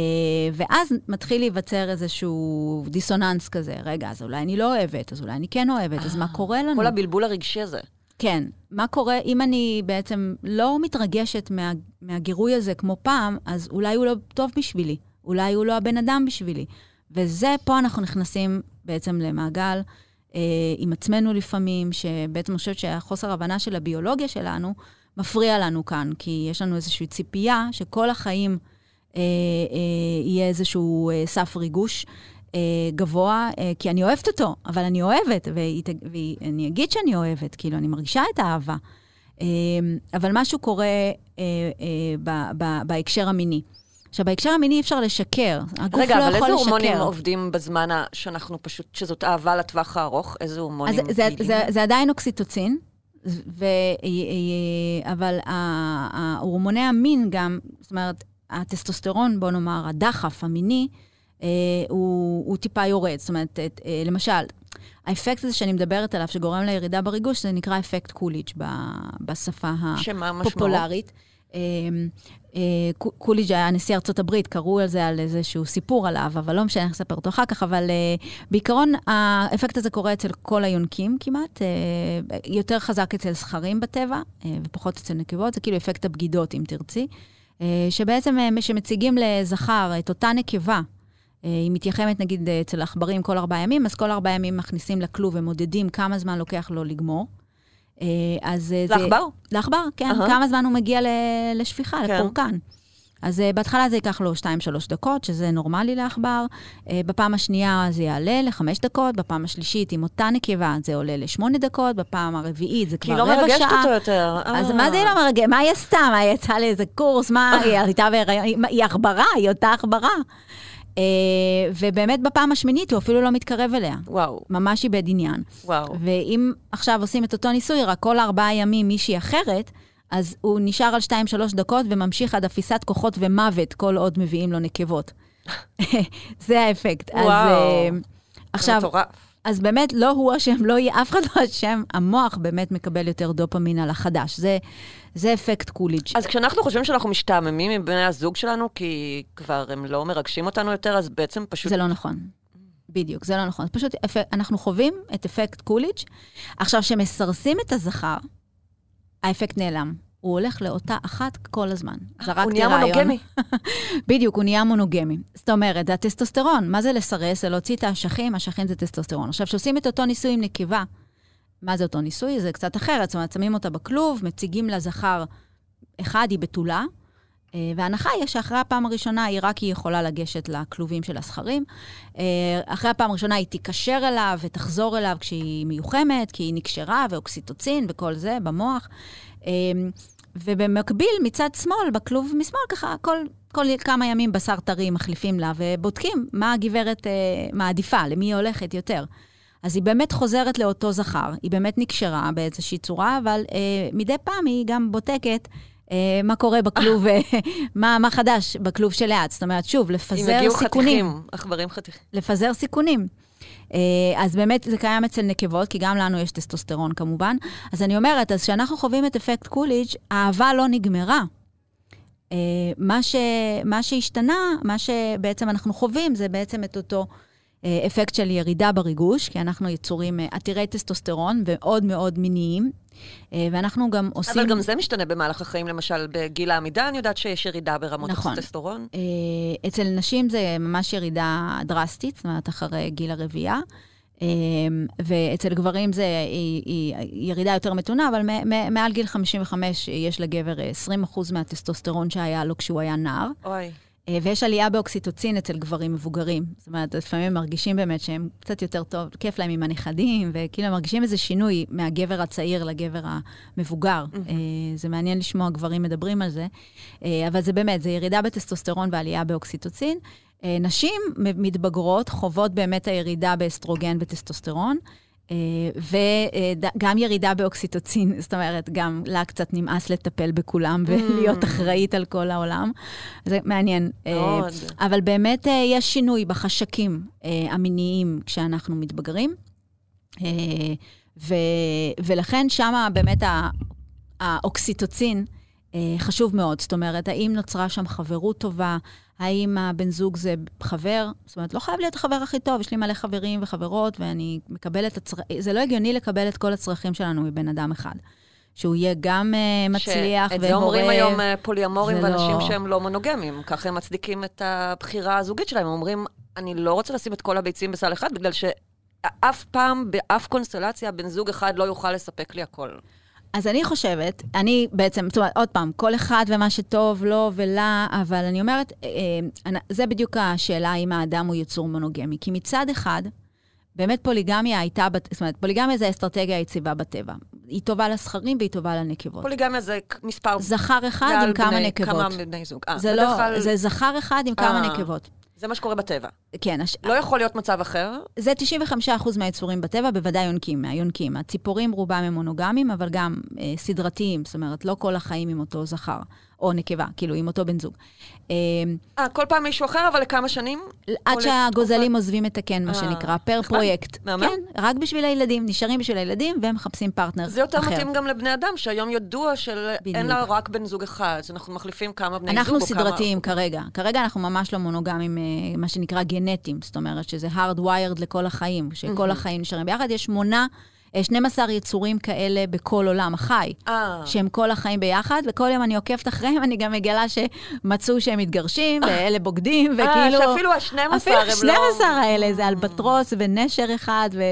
ואז מתחיל להיווצר איזשהו דיסוננס כזה. רגע, אז אולי אני לא אוהבת, אז אולי אני כן אוהבת, אז מה קורה לנו? כל הבלבול הרגשי הזה. כן. מה קורה אם אני בעצם לא מתרגשת מה, מהגירוי הזה כמו פעם, אז אולי הוא לא טוב בשבילי, אולי הוא לא הבן אדם בשבילי. וזה, פה אנחנו נכנסים בעצם למעגל אה, עם עצמנו לפעמים, שבעצם אני חושבת שהחוסר הבנה של הביולוגיה שלנו מפריע לנו כאן, כי יש לנו איזושהי ציפייה שכל החיים אה, אה, יהיה איזשהו אה, סף ריגוש. אה, גבוה, אה, כי אני אוהבת אותו, אבל אני אוהבת, ואני אגיד שאני אוהבת, כאילו, אני מרגישה את האהבה. אה, אבל משהו קורה אה, אה, בהקשר המיני. עכשיו, בהקשר המיני אי אפשר לשקר. הגוף רגע, לא אבל יכול איזה לשקר. הורמונים עובדים בזמן ה- שאנחנו פשוט, שזאת אהבה לטווח הארוך? איזה הורמונים אז זה, פעילים? זה, זה עדיין אוקסיטוצין, ו, אבל ה- ההורמוני המין גם, זאת אומרת, הטסטוסטרון, בוא נאמר, הדחף המיני, אה, הוא, הוא טיפה יורד. זאת אומרת, את, אה, למשל, האפקט הזה שאני מדברת עליו, שגורם לירידה בריגוש, זה נקרא אפקט קוליץ' בשפה שמה? הפופולרית. אה, אה, קו- קוליג' היה נשיא ארצות הברית, קראו על זה, על איזשהו סיפור עליו, אבל לא משנה, אני אספר אותו אחר כך, אבל אה, בעיקרון האפקט הזה קורה אצל כל היונקים כמעט, אה, יותר חזק אצל זכרים בטבע, אה, ופחות אצל נקבות, זה כאילו אפקט הבגידות, אם תרצי, אה, שבעצם אה, שמציגים לזכר את אותה נקבה, אה, היא מתייחמת נגיד אצל עכברים כל ארבעה ימים, אז כל ארבעה ימים מכניסים לכלוב ומודדים כמה זמן לוקח לו לגמור. אה, אז אה, זה... לעכבר? לעכבר, כן. אהה. כמה זמן הוא מגיע לשפיכה, כן. לפורקן. אז uh, בהתחלה זה ייקח לו 2-3 דקות, שזה נורמלי לעכבר. Uh, בפעם השנייה זה יעלה ל-5 דקות, בפעם השלישית עם אותה נקבה זה עולה ל-8 דקות, בפעם הרביעית זה כי כבר היא רבע לא שעה. מרגשת אותו יותר. אז אה. מה זה היא לא מרגשת? מה היא עשתה? מה, היא יצאה לאיזה קורס? מה, היא הייתה בהיריון? היא- היא עכברה, היא אותה עכברה. Uh, ובאמת בפעם השמינית הוא אפילו לא מתקרב אליה. וואו, ממש איבד עניין. וואו. ואם עכשיו עושים את אותו ניסוי, רק כל ארבעה ימים מישהי אחרת, אז הוא נשאר על 2-3 דקות וממשיך עד אפיסת כוחות ומוות, כל עוד מביאים לו נקבות. זה האפקט. אז, וואו. אה, זה עכשיו, מטורף. אז באמת, לא הוא אשם, לא יהיה, אף אחד לא אשם, המוח באמת מקבל יותר דופמין על החדש. זה, זה אפקט קוליג'. אז כשאנחנו חושבים שאנחנו משתעממים מבני הזוג שלנו, כי כבר הם לא מרגשים אותנו יותר, אז בעצם פשוט... זה לא נכון. בדיוק, זה לא נכון. פשוט אפ... אנחנו חווים את אפקט קוליג'. עכשיו, כשמסרסים את הזכר, האפקט נעלם. הוא הולך לאותה אחת כל הזמן. הוא זרקתי נהיה רעיון. מונוגמי. בדיוק, הוא נהיה מונוגמי. זאת אומרת, זה הטסטוסטרון. מה זה לסרס? זה להוציא את האשכים, אשכים זה טסטוסטרון. עכשיו, כשעושים את אותו ניסוי עם נקבה, מה זה אותו ניסוי? זה קצת אחרת. זאת אומרת, שמים אותה בכלוב, מציגים לה זכר אחד, היא בתולה, אה, וההנחה היא שאחרי הפעם הראשונה היא רק היא יכולה לגשת לכלובים של הזכרים. אה, אחרי הפעם הראשונה היא תיקשר אליו ותחזור אליו כשהיא מיוחמת, כי היא נקשרה, ואוקסיטוצין וכל זה במוח. אה, ובמקביל, מצד שמאל, בכלוב משמאל, ככה, כל, כל כמה ימים בשר טרי מחליפים לה, ובודקים מה הגברת אה, מעדיפה, למי היא הולכת יותר. אז היא באמת חוזרת לאותו זכר, היא באמת נקשרה באיזושהי צורה, אבל אה, מדי פעם היא גם בודקת אה, מה קורה בכלוב, אה, מה, מה חדש בכלוב שליד. זאת אומרת, שוב, אם לפזר הגיעו סיכונים. חתיכים, עכברים חתיכים. לפזר סיכונים. אה, אז באמת זה קיים אצל נקבות, כי גם לנו יש טסטוסטרון כמובן. אז אני אומרת, אז כשאנחנו חווים את אפקט קוליג', האהבה לא נגמרה. אה, מה, ש, מה שהשתנה, מה שבעצם אנחנו חווים, זה בעצם את אותו אפקט של ירידה בריגוש, כי אנחנו יצורים אה, עתירי טסטוסטרון ומאוד מאוד מיניים, אה, ואנחנו גם עושים... אבל גם זה משתנה במהלך החיים, למשל בגיל העמידה, אני יודעת שיש ירידה ברמות נכון. הטסטוסטרון. אה, אצל נשים זה ממש ירידה דרסטית, זאת אומרת, אחרי גיל הרבייה. אה, ואצל גברים זה היא, היא ירידה יותר מתונה, אבל מ- מ- מעל גיל 55 יש לגבר אה, 20% מהטסטוסטרון שהיה לו כשהוא היה נער. אוי. אה, ויש עלייה באוקסיטוצין אצל גברים מבוגרים. זאת אומרת, לפעמים הם מרגישים באמת שהם קצת יותר טוב, כיף להם עם הנכדים, וכאילו מרגישים איזה שינוי מהגבר הצעיר לגבר המבוגר. אה, זה מעניין לשמוע גברים מדברים על זה, אה, אבל זה באמת, זה ירידה בטסטוסטרון ועלייה באוקסיטוצין. נשים מתבגרות חוות באמת הירידה באסטרוגן וטסטוסטרון. וגם ירידה באוקסיטוצין, זאת אומרת, גם לה קצת נמאס לטפל בכולם ולהיות אחראית על כל העולם. זה מעניין. אה, מאוד. אבל באמת אה, יש שינוי בחשקים אה, המיניים כשאנחנו מתבגרים, ולכן שם באמת האוקסיטוצין חשוב מאוד. זאת אומרת, האם נוצרה שם חברות טובה? האם הבן זוג זה חבר? זאת אומרת, לא חייב להיות החבר הכי טוב, יש לי מלא חברים וחברות, ואני מקבלת את הצרכים, זה לא הגיוני לקבל את כל הצרכים שלנו מבן אדם אחד. שהוא יהיה גם אה, מצליח את והורה. זה אומרים היום אה, פוליאמורים ואנשים לא- שהם לא מונוגמים. ככה הם מצדיקים את הבחירה הזוגית שלהם. הם אומרים, אני לא רוצה לשים את כל הביצים בסל אחד, בגלל שאף פעם, באף קונסטלציה, בן זוג אחד לא יוכל לספק לי הכל. אז אני חושבת, אני בעצם, זאת אומרת, עוד פעם, כל אחד ומה שטוב לו ולה, אבל אני אומרת, אה, אה, זה בדיוק השאלה אם האדם הוא יצור מונוגמי. כי מצד אחד, באמת פוליגמיה הייתה, זאת אומרת, פוליגמיה זה האסטרטגיה היציבה בטבע. היא טובה לזכרים והיא טובה לנקבות. פוליגמיה זה מספר... זכר אחד עם כמה בני- נקבות. כמה בני זוג. אה, זה לא, כלל- זה זכר אחד עם כמה אה. נקבות. זה מה שקורה בטבע. כן, הש... לא יכול להיות מצב אחר. זה 95% מהיצורים בטבע, בוודאי יונקים, מהיונקים. הציפורים רובם הם מונוגמים, אבל גם אה, סדרתיים, זאת אומרת, לא כל החיים עם אותו זכר, או נקבה, כאילו, עם אותו בן זוג. אה, אה, כל פעם מישהו אחר, אבל לכמה שנים? עד שהגוזלים עוזבים את הקן, מה אה, שנקרא, פר. פרויקט. מהמם. כן, רק בשביל הילדים, נשארים בשביל הילדים, והם מחפשים פרטנר אחר. זה יותר מתאים גם לבני אדם, שהיום ידוע שאין. לה רק בן זוג אחד, שאנחנו מחליפים כמה בני זוג. אנחנו או כמה- סדרתיים כרגע. כרגע אנחנו ממש לא מונוגמים, אה, מה שנקרא גנטיים, זאת אומרת שזה hardwired לכל החיים, שכל החיים נשארים ביחד. יש שמונה, 12 יצורים כאלה בכל עולם החי. אה, שהם כל החיים ביחד, וכל יום אני עוקבת אחריהם, אני גם מגלה שמצאו שהם מתגרשים, ואלה בוגדים, וכאילו... אה, שאפילו ה-12 אפילו הם לא... ה-12 האלה, זה אלבטרוס ונשר אחד, ו...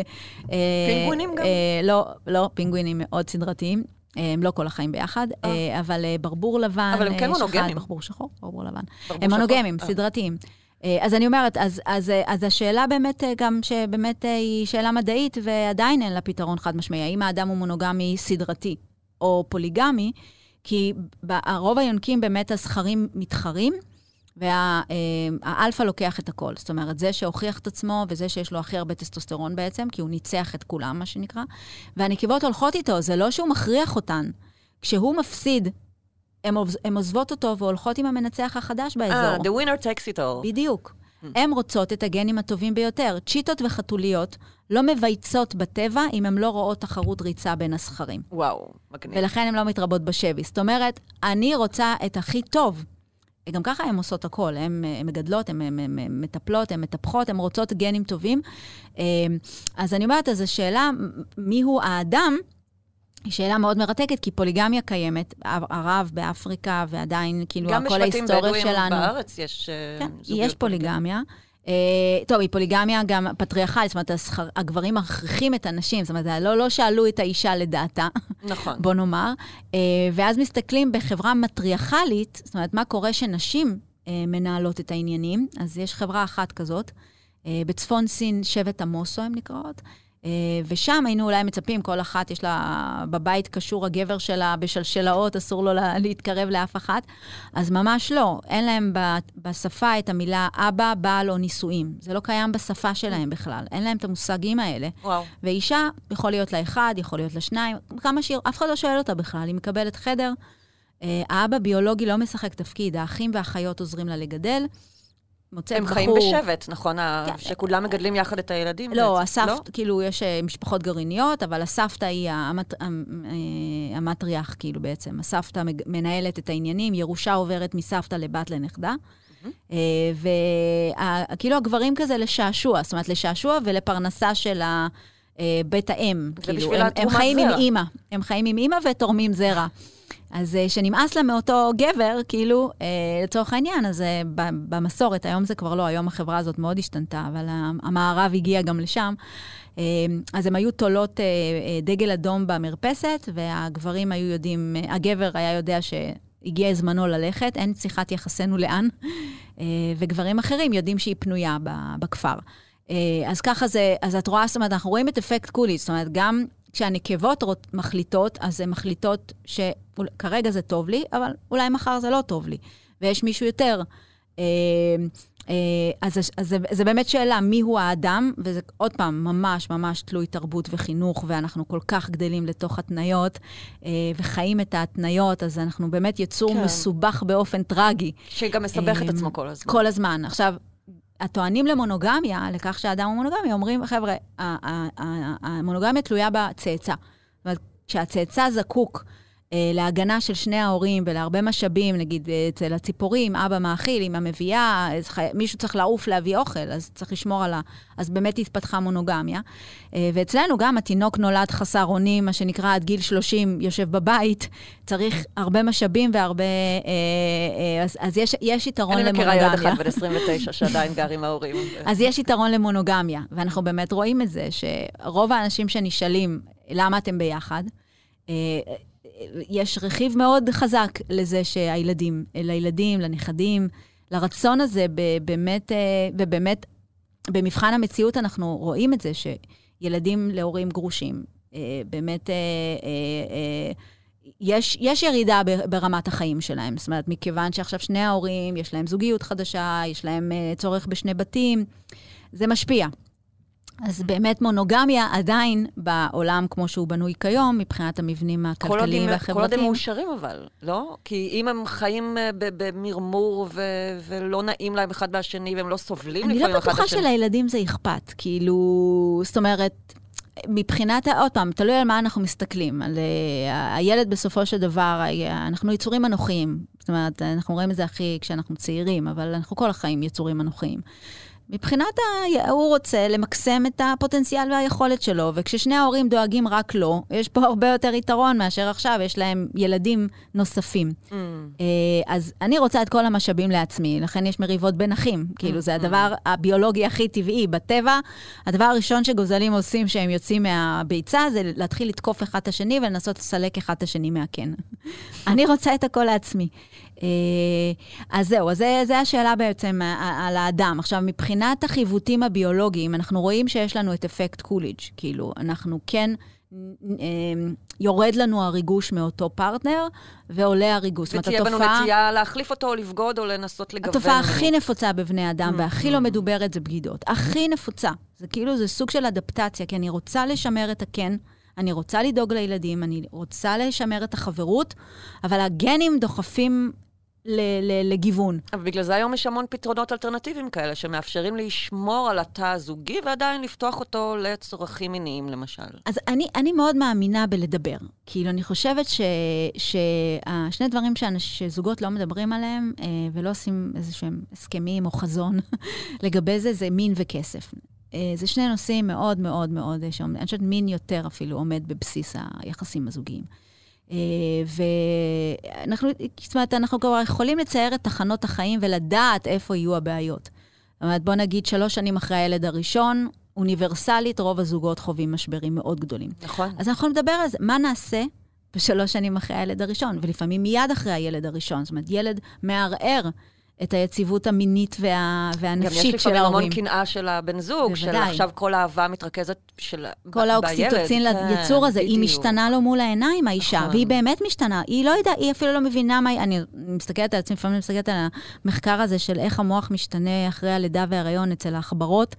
אה, פינגווינים גם? אה, לא, לא, פינגווינים מאוד סדרתיים. אה, הם לא כל החיים ביחד, אה, אבל אה, ברבור לבן, אבל הם כן אה, מונוגמים. ברבור שחור, ברבור לבן. ברבור הם מונוגמים, אה. סדרתיים. אה, אז אני אומרת, אז, אז, אה, אז השאלה באמת אה, גם שבאמת היא שאלה מדעית, ועדיין אין לה פתרון חד משמעי. האם האדם הוא מונוגמי סדרתי או פוליגמי? כי ב- הרוב היונקים באמת הזכרים מתחרים, והאלפא לוקח את הכל. זאת אומרת, זה שהוכיח את עצמו וזה שיש לו הכי הרבה טסטוסטרון בעצם, כי הוא ניצח את כולם, מה שנקרא, והנקבות הולכות איתו, זה לא שהוא מכריח אותן. כשהוא מפסיד, הן עוז- הן עוזבות אותו והולכות עם המנצח החדש באזור. אה, the winner takes it all. בדיוק. הן רוצות את הגנים הטובים ביותר. צ'יטות וחתוליות לא מבייצות בטבע אם הן לא רואות תחרות ריצה בין הזכרים. וואו, מגניב. ולכן הן לא מתרבות בשבי. זאת אומרת, אני רוצה את הכי טוב. גם ככה הן עושות הכל, הן מגדלות, הן מטפלות, הן מטפחות, הן רוצות גנים טובים. אה, אז אני אומרת, אז השאלה, מיהו האדם, היא שאלה מאוד מרתקת, כי פוליגמיה קיימת, הרב באפריקה, ועדיין, כאילו, כל ההיסטוריה שלנו... גם בשבטים בדואים בארץ יש אה, כן, יש פוליגמיה. Uh, טוב, היא פוליגמיה גם פטריארכלית, זאת אומרת, הגברים מכריחים את הנשים, זאת אומרת, לא, לא שאלו את האישה לדעתה, נכון. בוא נאמר. Uh, ואז מסתכלים בחברה מטריארכלית, זאת אומרת, מה קורה שנשים uh, מנהלות את העניינים. אז יש חברה אחת כזאת, uh, בצפון סין, שבט עמוסו הן נקראות. אה, ושם היינו אולי מצפים, כל אחת יש לה בבית קשור הגבר שלה בשלשלאות, אסור לו להתקרב לאף אחת. אז ממש לא, אין להם בשפה את המילה אבא, בעל או נישואים. זה לא קיים בשפה שלהם בכלל, אין להם את המושגים האלה. וואו. ואישה, יכול להיות לה אחד, יכול להיות לה שניים, כמה שיר, אף אחד לא שואל אותה בכלל, היא מקבלת חדר. אה, האבא ביולוגי לא משחק תפקיד, האחים והאחיות עוזרים לה לגדל. מוצאת בחור... הם חיים בשבט, נכון? כן. שכולם מגדלים יחד את הילדים? לא, הסבתא, לא? כאילו, יש אה, משפחות גרעיניות, אבל הסבתא היא המת, אה, המטריח, כאילו, בעצם. הסבתא מנהלת את העניינים, ירושה עוברת מסבתא לבת לנכדה. וכאילו הגברים כזה לשעשוע, זאת אומרת, לשעשוע ולפרנסה של בית האם. כאילו, הם, הם חיים זרע. עם אימא. הם חיים עם אימא ותורמים זרע. אז uh, שנמאס לה מאותו גבר, כאילו, uh, לצורך העניין, אז uh, במסורת, היום זה כבר לא, היום החברה הזאת מאוד השתנתה, אבל המערב הגיע גם לשם. אז הם היו תולות דגל אדום במרפסת, והגברים היו יודעים, הגבר היה יודע שהגיע זמנו ללכת, אין שיחת יחסינו לאן, וגברים אחרים יודעים שהיא פנויה בכפר. אז ככה זה, אז את רואה, זאת אומרת, אנחנו רואים את אפקט קולי, זאת אומרת, גם כשהנקבות מחליטות, אז הן מחליטות שכרגע זה טוב לי, אבל אולי מחר זה לא טוב לי, ויש מישהו יותר. אה, אה, אז, אז זה, זה באמת שאלה, מיהו האדם, וזה עוד פעם, ממש ממש תלוי תרבות וחינוך, ואנחנו כל כך גדלים לתוך התניות, אה, וחיים את ההתניות, אז אנחנו באמת יצור כן. מסובך באופן טרגי. שגם מסבך את עצמו כל הזמן. כל הזמן. עכשיו, הטוענים למונוגמיה, לכך שהאדם הוא מונוגמי, אומרים, חבר'ה, המונוגמיה תלויה בצאצא. כשהצאצא זקוק להגנה של שני ההורים ולהרבה משאבים, נגיד אה, אצל הציפורים, אבא מאכיל, אמא מביאה, מישהו צריך לעוף להביא אוכל, אז צריך לשמור על ה... אז באמת התפתחה מונוגמיה. אה, ואצלנו גם התינוק נולד חסר אונים, מה שנקרא עד גיל 30 יושב בבית, צריך הרבה משאבים והרבה... אז, אז יש, יש יתרון למונוגמיה. אני מכירה ילד אחד בן 29 שעדיין גר עם ההורים. אז יש יתרון למונוגמיה, ואנחנו באמת רואים את זה, שרוב האנשים שנשאלים, למה אתם ביחד? יש רכיב מאוד חזק לזה שהילדים, לילדים, לנכדים, לרצון הזה באמת, אה, ובאמת, במבחן המציאות אנחנו רואים את זה שילדים להורים גרושים, אה, באמת, אה, יש, יש ירידה ברמת החיים שלהם. זאת אומרת, מכיוון שעכשיו שני ההורים, יש להם זוגיות חדשה, יש להם צורך בשני בתים, זה משפיע. אז באמת מונוגמיה עדיין בעולם כמו שהוא בנוי כיום, מבחינת המבנים הכלכליים והחברתיים. כל עוד הם מאושרים אבל, לא? כי אם הם חיים אה, במרמור ו- ולא נעים להם אחד מהשני והם לא סובלים לפעמים אחד השני. אני לא בטוחה שלילדים זה אכפת. כאילו, זאת אומרת... מבחינת, עוד פעם, תלוי על מה אנחנו מסתכלים. על uh, הילד בסופו של דבר, אנחנו יצורים אנוכיים. זאת אומרת, אנחנו רואים את זה הכי כשאנחנו צעירים, אבל אנחנו כל החיים יצורים אנוכיים. מבחינת, ה... הוא רוצה למקסם את הפוטנציאל והיכולת שלו, וכששני ההורים דואגים רק לו, יש פה הרבה יותר יתרון מאשר עכשיו, יש להם ילדים נוספים. Mm. אה, אז אני רוצה את כל המשאבים לעצמי, לכן יש מריבות בין אחים. Mm. כאילו, זה הדבר mm. הביולוגי הכי טבעי. בטבע, הדבר הראשון שגוזלים עושים כשהם יוצאים מהביצה, זה להתחיל לתקוף אחד את השני ולנסות לסלק אחד את השני מהקן. אני רוצה את הכל לעצמי. אה, אז זהו, אז זה, השאלה בעצם על האדם. עכשיו, מבחינת החיווטים הביולוגיים, אנחנו רואים שיש לנו את אפקט קוליג', כאילו, אנחנו כן... אה, יורד לנו הריגוש מאותו פרטנר, ועולה הריגוש. ותהיה בנו נטייה להחליף אותו, או לבגוד, או לנסות לגוון. התופעה הכי נפוצה בבני אדם, mm, והכי לא mm. מדוברת, זה בגידות. הכי נפוצה. זה כאילו, זה סוג של אדפטציה, כי אני רוצה לשמר את הקן, אני רוצה לדאוג לילדים, אני רוצה לשמר את החברות, אבל הגנים דוחפים לגיוון. אבל בגלל זה היום יש המון פתרונות אלטרנטיביים כאלה, שמאפשרים לשמור על התא הזוגי ועדיין לפתוח אותו לצרכים מיניים, למשל. אז אני, אני מאוד מאמינה בלדבר. כאילו, אני חושבת שהשני דברים שאנש, שזוגות לא מדברים עליהם, אה, ולא עושים איזה שהם הסכמים או חזון לגבי זה, זה מין וכסף. אה, זה שני נושאים מאוד מאוד מאוד, אה, שעומד- אני חושבת מין יותר אפילו עומד בבסיס היחסים הזוגיים. אה, ואנחנו, זאת אומרת, אנחנו כבר יכולים לצייר את תחנות החיים ולדעת איפה יהיו הבעיות. זאת אומרת, בוא נגיד שלוש שנים אחרי הילד הראשון, אוניברסלית, רוב הזוגות חווים משברים מאוד גדולים. נכון. אז אנחנו נדבר על זה, מה נעשה בשלוש שנים אחרי הילד הראשון, ולפעמים מיד אחרי הילד הראשון. זאת אומרת, ילד מערער את היציבות המינית וה... גם יש והנפשית של לפעמים המון ההורים. קנאה של הבן זוג, של בוודאי. עכשיו כל האהבה מתרכזת של... כל. האוקסיטוצין כן, ליצור הזה, היא בדיוק. משתנה לו מול העיניים, האישה, נכון. והיא באמת משתנה. היא לא יודעת, היא אפילו לא מבינה מה היא... אני מסתכלת על עצמי, לפעמים אני מסתכלת על המחקר הזה של איך המוח משתנה אחרי הלידה וההיריון אצל העכברות,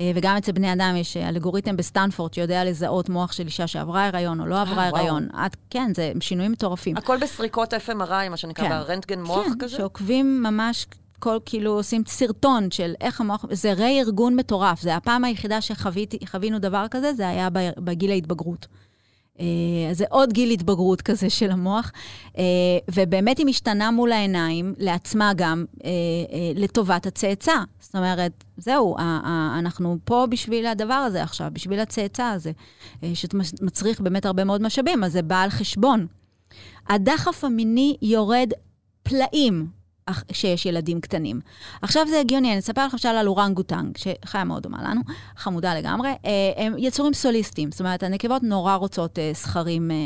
אה, וגם אצל בני אדם יש אה, אלגוריתם בסטנפורד שיודע לזהות מוח של אישה שעברה הריון או לא עברה אה. הריון. עד, כן, זה שינויים מטורפים. הכל בסריקות FMRI, מה שנקרא, כן. ברנטגן מוח כן, כזה? שעוקבים ממש, כל, כאילו, עושים סרטון של איך המוח, זה רה-ארגון מטורף. זה הפעם היחידה שחווינו דבר כזה, זה היה בגיל ההתבגרות. אה, אז זה עוד גיל התבגרות כזה של המוח, אה, ובאמת היא משתנה מול העיניים, לעצמה גם, אה, אה, לטובת הצאצא. זאת אומרת, זהו, אנחנו פה בשביל הדבר הזה עכשיו, בשביל הצאצא הזה, אה, שמצריך באמת הרבה מאוד משאבים, אז זה בא על חשבון. הדחף המיני יורד פלאים כשיש ילדים קטנים. עכשיו זה הגיוני, אני אספר לך למשל על אורנגוטנג, שחיה מאוד דומה לנו, חמודה לגמרי. אה, הם יצורים סוליטריים, זאת אומרת, הנקבות נורא רוצות אה, זכרים אה,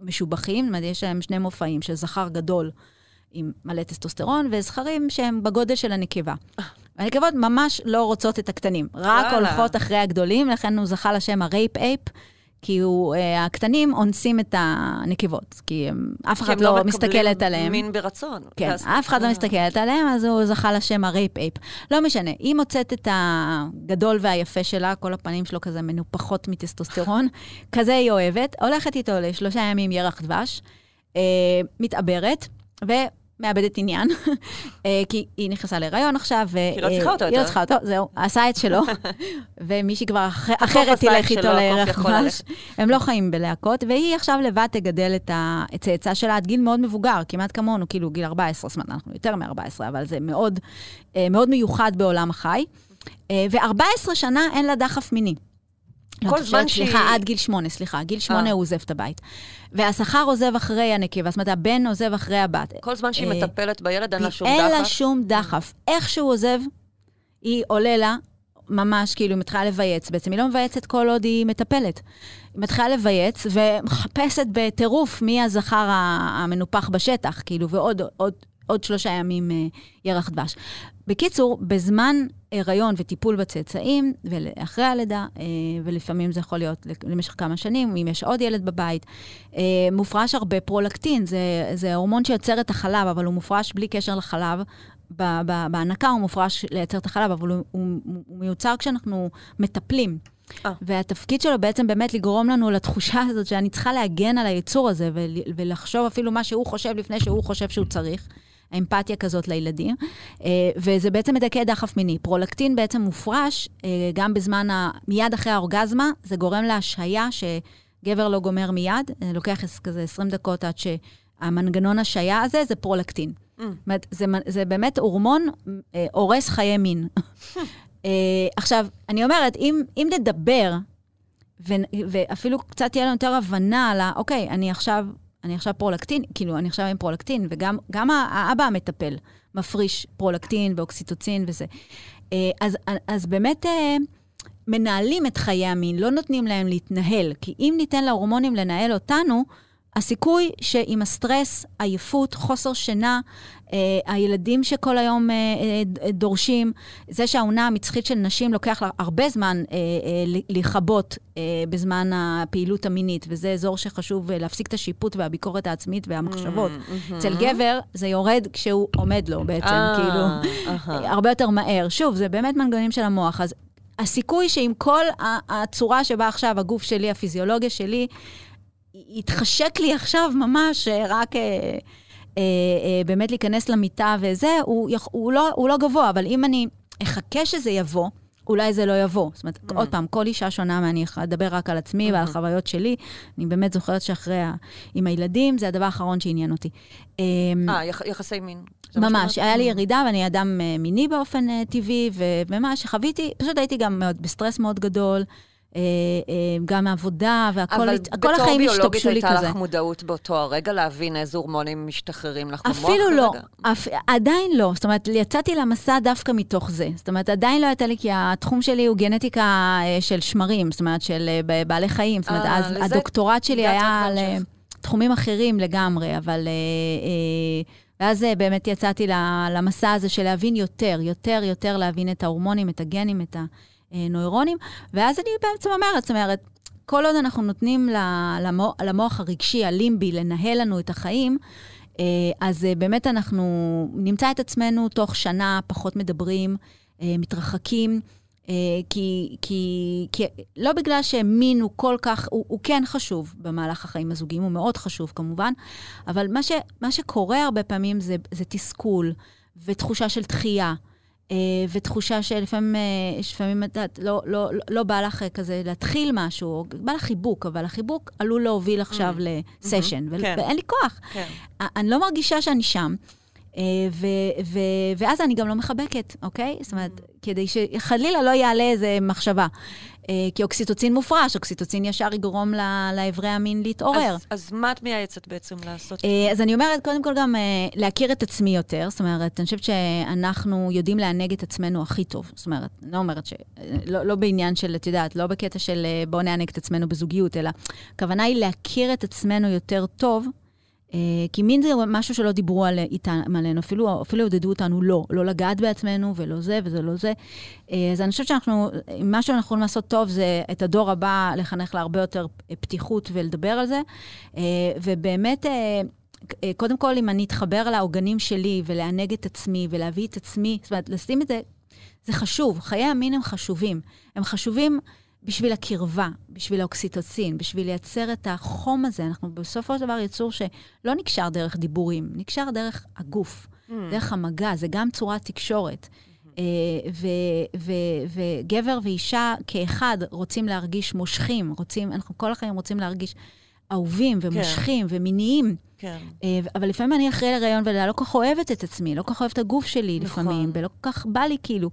משובחים, זאת אומרת, יש להם שני מופעים של זכר גדול עם מלא טסטוסטרון, וזכרים שהם בגודל של הנקבה. הנקבות ממש לא רוצות את הקטנים, רק. הולכות אחרי הגדולים, לכן הוא זכה לשם ה rape ape. כי הוא, אה, הקטנים אונסים את הנקבות, כי הם, אף כי אחד הם לא מקבלים מסתכלת עליהם. מין ברצון. כן, אף אחד לא אה. מסתכלת עליהם, אז הוא זכה לשם ה rape ape. לא משנה, היא מוצאת את הגדול והיפה שלה, כל הפנים שלו כזה מנופחות מטסטוסטרון, כזה היא אוהבת, הולכת איתו לשלושה ימים ירח דבש, אה, מתעברת, ומאבדת עניין, אה, כי היא נכנסה להיריון עכשיו, ו... היא לא צריכה אותו היא לא יותר. צריכה אותו, זהו, עשה את שלו, ומישהי כבר אחרת תלך איתו לירח יכול דבש. הם לא חיים בלהקות, והיא עכשיו לבד תגדל את הצאצא שלה עד גיל מאוד מבוגר, כמעט כמונו, כאילו גיל 14, זאת אומרת, אנחנו יותר מ-14, אבל זה מאוד, אה, מאוד מיוחד בעולם החי. אה, ו-14 שנה אין לה דחף מיני. לא, כל זמן שהיא- סליחה, עד גיל שמונה, סליחה. גיל שמונה אה. הוא עוזב את הבית. והשכר עוזב אחרי הנקבה, זאת אומרת, הבן עוזב אחרי הבת. כל זמן שהיא אה, מטפלת בילד, אין לה שום אין לה דחף. שום דחף. איך שהוא עוזב, היא עולה לה, ממש כאילו, היא מתחילה לבייץ. בעצם היא לא מבייצת כל עוד היא מטפלת. היא מתחילה לבייץ ומחפשת בטירוף מי הזכר המנופח בשטח, כאילו, ועוד עוד, עוד שלושה ימים אה, ירח דבש. בקיצור, בזמן הריון וטיפול בצאצאים, ואחרי הלידה, אה, ולפעמים זה יכול להיות למשך כמה שנים, אם יש עוד ילד בבית, אה, מופרש הרבה פרולקטין, זה, זה הורמון שיוצר את החלב, אבל הוא מופרש בלי קשר לחלב. בהנקה הוא מופרש לייצר את החלב, אבל הוא, הוא, הוא מיוצר כשאנחנו מטפלים. אה. והתפקיד שלו בעצם באמת לגרום לנו לתחושה הזאת שאני צריכה להגן על היצור הזה ול, ולחשוב אפילו מה שהוא חושב לפני שהוא חושב שהוא צריך. האמפתיה כזאת לילדים, אה, וזה בעצם מדכא דחף מיני. פרולקטין בעצם מופרש אה, גם בזמן, ה... מיד אחרי האורגזמה, זה גורם להשהיה שגבר לא גומר מיד, אה, לוקח כזה 20 דקות עד שהמנגנון השהיה הזה זה פרולקטין. Mm. זה, זה באמת הורמון הורס חיי מין. עכשיו, אני אומרת, אם, אם נדבר, ו, ואפילו קצת תהיה לנו יותר הבנה על ה... אוקיי, אני עכשיו, אני עכשיו פרולקטין, כאילו, אני עכשיו עם פרולקטין, וגם גם האבא המטפל מפריש פרולקטין ואוקסיטוצין וזה. אה, אז, אז באמת אה, מנהלים את חיי המין, לא נותנים להם להתנהל, כי אם ניתן להורמונים לנהל אותנו, הסיכוי שעם הסטרס, עייפות, חוסר שינה, אה, הילדים שכל היום אה, אה, דורשים, זה שהעונה המצחית של נשים לוקח לה הרבה זמן אה, אה, לכבות אה, בזמן הפעילות המינית, וזה אזור שחשוב אה, להפסיק את השיפוט והביקורת העצמית והמחשבות. Mm-hmm. אצל גבר זה יורד כשהוא עומד לו בעצם, אה, כאילו, אהה. הרבה יותר מהר. שוב, זה באמת מנגנונים של המוח. אז הסיכוי שעם כל הצורה שבה עכשיו הגוף שלי, הפיזיולוגיה שלי, יתחשק לי עכשיו ממש אה, רק אה, אה, אה, באמת להיכנס למיטה וזה, הוא, הוא, לא, הוא לא גבוה, אבל אם אני אחכה שזה יבוא, אולי זה לא יבוא. זאת אומרת, Mm. עוד פעם, כל אישה שונה, ואני אדבר רק על עצמי ועל Mhm. החוויות שלי. אני באמת זוכרת שאחרי, ה- עם הילדים, זה הדבר האחרון שעניין אותי. אה, אה, יח- יחסי מין. ממש? היה לי Mm. ירידה ואני אדם אה, מיני באופן אה, טבעי, וממש חוויתי, פשוט הייתי גם מאוד בסטרס מאוד גדול, אה, אה, גם מעבודה, והכל אבל כל החיים בתור השתבשו ביולוגית לי הייתה כזה. לך מודעות באותו הרגע להבין איזה הורמונים משתחררים לך במוח אפילו לא? אפ, עדיין לא. זאת אומרת, יצאתי למסע דווקא מתוך זה. זאת אומרת, עדיין לא הייתה לי, כי התחום שלי הוא גנטיקה אה, של שמרים, זאת אומרת, של בעלי חיים. זאת אומרת, אז הדוקטורט שלי היה על. תחומים אחרים לגמרי, אבל... ואז באמת יצאתי למסע הזה של להבין יותר, יותר, יותר להבין את ההורמונים, את הגנים, את הנוירונים, ואז אני בעצם אומרת, זאת אומרת, כל עוד אנחנו נותנים ל- למו- למוח הרגשי, הלימבי, לנהל לנו את החיים, אה, אז אה, באמת אנחנו נמצא את עצמנו תוך שנה פחות מדברים, אה, מתרחקים, אה, כי, כי, כי לא בגלל שמין הוא כל כך, הוא, הוא כן חשוב במהלך החיים הזוגיים, הוא מאוד חשוב כמובן, אבל מה, ש, מה שקורה הרבה פעמים זה, זה תסכול ותחושה של דחייה. אה, ותחושה שלפעמים, אה, לפעמים, את יודעת, לא, לא, לא, לא בא לך כזה להתחיל משהו, בא לך חיבוק, אבל החיבוק עלול להוביל עכשיו Mm. לסשן, ו- כן. ואין לי כוח. כן. אני לא מרגישה שאני שם, אה, ו- ו- ואז אני גם לא מחבקת, אוקיי? זאת אומרת, כדי שחלילה לא יעלה איזה מחשבה. אה, כי אוקסיטוצין מופרש, אוקסיטוצין ישר יגרום לאיברי המין להתעורר. אז, אז מה את מייעצת בעצם לעשות? אה, אז אני אומרת, קודם כל גם אה, להכיר את עצמי יותר. זאת אומרת, אני חושבת שאנחנו יודעים לענג את עצמנו הכי טוב. זאת אומרת, אני לא אומרת ש... לא, לא בעניין של, את יודעת, לא בקטע של בואו נענג את עצמנו בזוגיות, אלא הכוונה היא להכיר את עצמנו יותר טוב. אה, כי מין זה משהו שלא דיברו על, איתן, עלינו, אפילו, אפילו עודדו אותנו לא, לא לגעת בעצמנו ולא זה וזה לא זה. אה, אז אני חושבת שאנחנו, אם משהו אנחנו יכולים לעשות טוב, זה את הדור הבא לחנך להרבה יותר פתיחות ולדבר על זה. אה, ובאמת, קודם כל, אם אני אתחבר לעוגנים שלי ולענג את עצמי ולהביא את עצמי, זאת אומרת, לשים את זה, זה חשוב. חיי המין הם חשובים. הם חשובים בשביל הקרבה, בשביל האוקסיטוצין, בשביל לייצר את החום הזה. אנחנו בסופו של דבר יצור שלא נקשר דרך דיבורים, נקשר דרך הגוף, Mm. דרך המגע, זה גם צורת תקשורת. אה, ו- ו- וגבר ואישה כאחד רוצים להרגיש מושכים, רוצים, אנחנו כל החיים רוצים להרגיש אהובים ומושכים ומיניים. כן. אה, אבל לפעמים אני אחרי הריון ולא כל כך אוהבת את עצמי, לא כל כך אוהבת את הגוף שלי נכון. לפעמים, ולא כל כך בא לי כאילו.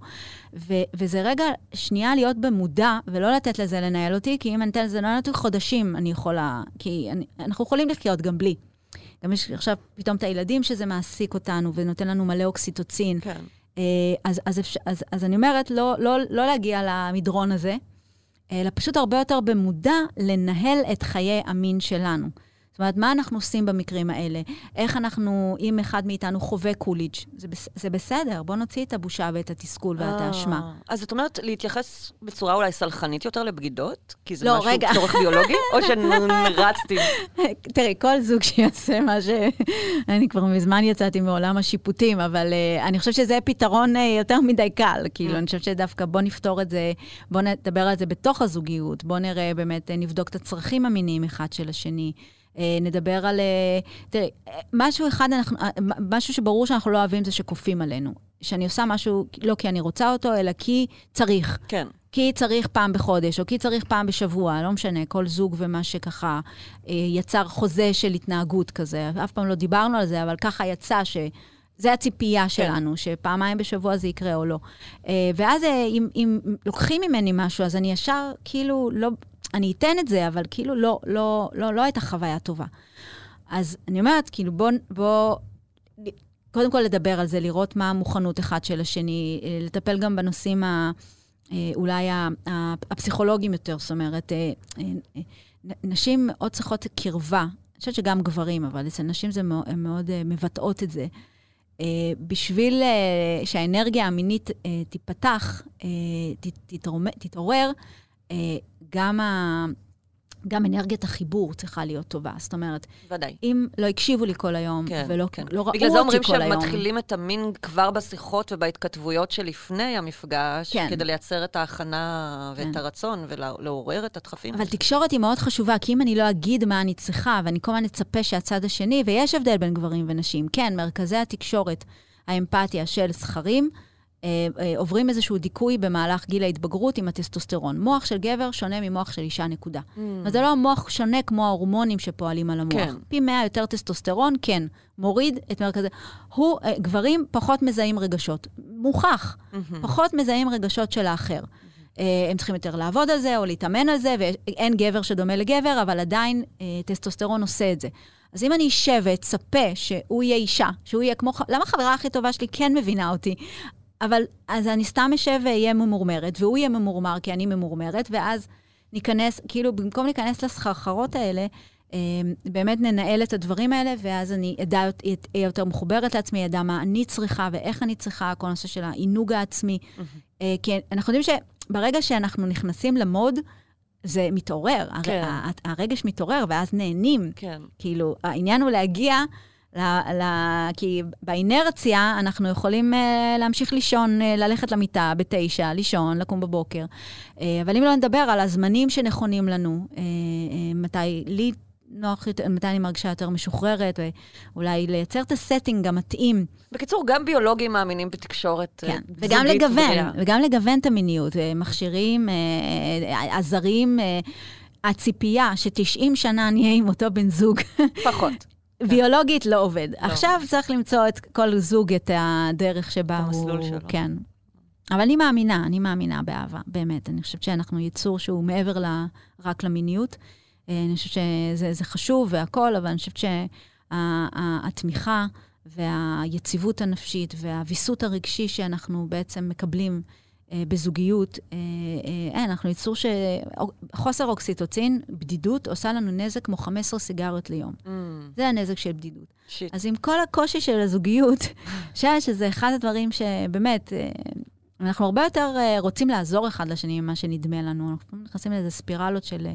ו- וזה רגע, שנייה להיות במודע, ולא לתת לזה לנהל אותי, כי אם אני אתן לזה לנהל אותי, חודשים אני יכולה, כי אני, אנחנו יכולים לחיות גם בלי. גם יש עכשיו פתאום את הילדים שזה מעסיק אותנו ונותן לנו מלא אוקסיטוצין. כן. אה, אז, אז, אפשר- אז, אז אני אומרת, לא, לא, לא להגיע למדרון הזה, אלא פשוט הרבה יותר במודע לנהל את חיי המין שלנו. זאת אומרת, מה אנחנו עושים במקרים האלה? איך אנחנו, אם אחד מאיתנו חווה קוליג', זה, זה בסדר, בוא נוציא את הבושה ואת התסכול ואת האשמה. אה, אז את אומרת להתייחס בצורה אולי סלחנית יותר לבגידות? כי זה לא, משהו רגע. צורך ביולוגי? או שנרצתי? תראי, כל זוג שיעשה מה ש... אני כבר מזמן יצאתי מעולם השיפוטים, אבל uh, אני חושבת שזה פתרון uh, יותר מדי קל. כאילו, אני חושבת שדווקא בוא נפתור את זה, בוא נדבר על זה בתוך הזוגיות, בוא נראה באמת, נבדוק את הצרכים המיניים אחד של השני. Uh, נדבר על... Uh, תראי, אה, משהו אחד, אנחנו, משהו שברור שאנחנו לא אוהבים זה שכופים עלינו. שאני עושה משהו לא כי אני רוצה אותו, אלא כי צריך. כן. כי צריך פעם בחודש, או כי צריך פעם בשבוע, לא משנה, כל זוג ומה שככה אה, יצר חוזה של התנהגות כזה. אף פעם לא דיברנו על זה, אבל ככה יצא ש... זה הציפייה שלנו, שפעמיים בשבוע זה יקרה או לא. אה, ואז אה, אם, אם לוקחים ממני משהו, אז אני ישר, כאילו, לא, אני אתן את זה, אבל כאילו לא, לא, לא, לא הייתה חוויה טובה. אז אני אומרת, כאילו, בוא, בוא, קודם כל לדבר על זה, לראות מה המוכנות אחד של השני, אה, לטפל גם בנושאים ה... אולי הפסיכולוגיים יותר, זאת אומרת, נשים מאוד צריכות קרבה. אני חושבת שגם גברים, אבל אצל נשים זה מאוד, מאוד מבטאות את זה. אה, בשביל אה, שהאנרגיה המינית אה, תיפתח, תתעורר, גם, ה, גם אנרגיית החיבור צריכה להיות טובה. זאת אומרת, ודאי. אם לא הקשיבו לי כל היום, כן, ולא כן. לא ראו בגלל זה אומרים אותי כל היום... שמתחילים את המין כבר בשיחות ובהתכתבויות שלפני המפגש, כן. כדי לייצר את ההכנה ואת כן. הרצון ולעורר את הדחפים. אבל תקשורת היא מאוד חשובה, כי אם אני לא אגיד מה אני צריכה, ואני כל הזמן אצפה שהצד השני, ויש הבדל בין גברים ונשים, כן, מרכזי התקשורת, האמפתיה של זכרים, עוברים איזשהו דיכוי במהלך גיל ההתבגרות עם הטסטוסטרון. מוח של גבר שונה ממוח של אישה, נקודה. Mm. אבל זה לא המוח שונה כמו ההורמונים שפועלים על המוח. כן. פי 100 יותר טסטוסטרון, כן, מוריד את מרכזי... הוא, אה, גברים פחות מזהים רגשות. מוכח. מהמם. פחות מזהים רגשות של האחר. אה, הם צריכים יותר לעבוד על זה או להתאמן על זה, ואין גבר שדומה לגבר, אבל עדיין אה, טסטוסטרון עושה את זה. אז אם אני אשב ואצפה שהוא יהיה אישה, שהוא יהיה כמו... למה החברה הכי טובה שלי כן מבינה אותי? אבל אז אני סתם אשב ואהיה ממורמרת, והוא יהיה ממורמר כי אני ממורמרת, ואז ניכנס, כאילו, במקום להיכנס לסחרחרות האלה, אה, באמת ננהל את הדברים האלה, ואז אני אדע, אהיה יותר מחוברת לעצמי, אדע מה אני צריכה ואיך אני צריכה, כל הנושא של העינוג העצמי. אה, כי אנחנו יודעים שברגע שאנחנו נכנסים למוד, זה מתעורר. כן. הרגש מתעורר, ואז נהנים. כן. כאילו, העניין הוא להגיע, ל, ל, כי באינרציה אנחנו יכולים uh, להמשיך לישון, uh, ללכת למיטה בתשע, לישון, לקום בבוקר. Uh, אבל אם לא נדבר על הזמנים שנכונים לנו, uh, uh, מתי לי נוח יותר, מתי אני מרגישה יותר משוחררת, ואולי לייצר את הסטינג המתאים. בקיצור, גם ביולוגים מאמינים בתקשורת כן, וגם לגוון, בריאה. וגם לגוון את המיניות, מכשירים, עזרים, הציפייה ש-90 שנה נהיה עם אותו בן זוג, פחות. ביולוגית לא עובד. עכשיו צריך למצוא את כל זוג את הדרך שבה הוא... המסלול שלו. כן. אבל אני מאמינה, אני מאמינה באהבה, באמת. אני חושבת שאנחנו יצור שהוא מעבר ל, רק למיניות. אה, אני חושבת שזה זה חשוב והכול, אבל אני חושבת שהתמיכה והיציבות הנפשית והוויסות הרגשי שאנחנו בעצם מקבלים בזוגיות, אה, אה, אין, אנחנו יצור ש... חוסר אוקסיטוצין, בדידות, עושה לנו נזק כמו 15 סיגריות ליום. Mm, זה הנזק של בדידות. שיט. אז עם כל הקושי של הזוגיות, חושבת שזה אחד הדברים שבאמת, אה, אנחנו הרבה יותר אה, רוצים לעזור אחד לשני ממה שנדמה לנו. אנחנו נכנסים לאיזה ספירלות של אה,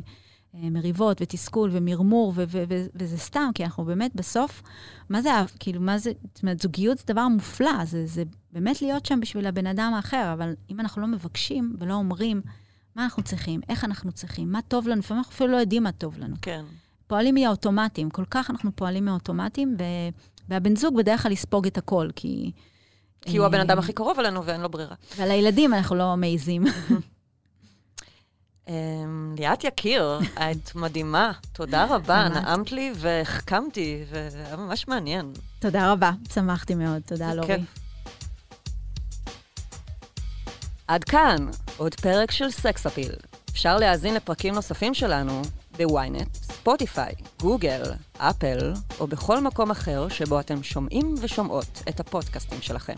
מריבות ותסכול ומרמור, ו- ו- ו- וזה סתם, כי אנחנו באמת בסוף, מה זה, כאילו, מה זה, זאת אומרת, זוגיות זה דבר מופלא, זה, זה באמת להיות שם בשביל הבן אדם האחר, אבל אם אנחנו לא מבקשים ולא אומרים מה אנחנו צריכים, איך אנחנו צריכים, מה טוב לנו, לפעמים אנחנו אפילו לא יודעים מה טוב לנו. כן. פועלים מהאוטומטים, כל כך אנחנו פועלים מהאוטומטים, ו... והבן זוג בדרך כלל יספוג את הכל, כי... כי הוא הבן אה, אדם הכי קרוב אלינו ואין לו ברירה. ועל הילדים אנחנו לא מעיזים. אמ, ליאת יקיר, את מדהימה. תודה רבה. נעמת לי והחכמתי, והיה ממש מעניין. תודה רבה, שמחתי מאוד, תודה לורי. עד כאן, עוד פרק של סקס אפיל. אפשר להאזין לפרקים נוספים שלנו בוויינט, ספוטיפיי, גוגל, אפל, או בכל מקום אחר שבו אתם שומעים ושומעות את הפודקאסטים שלכם.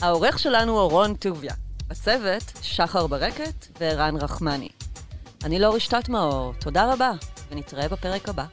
העורך שלנו הוא רון טוביה. בצוות, שחר ברקת וערן רחמני. אני לא רשתת מאור, תודה רבה, ונתראה בפרק הבא.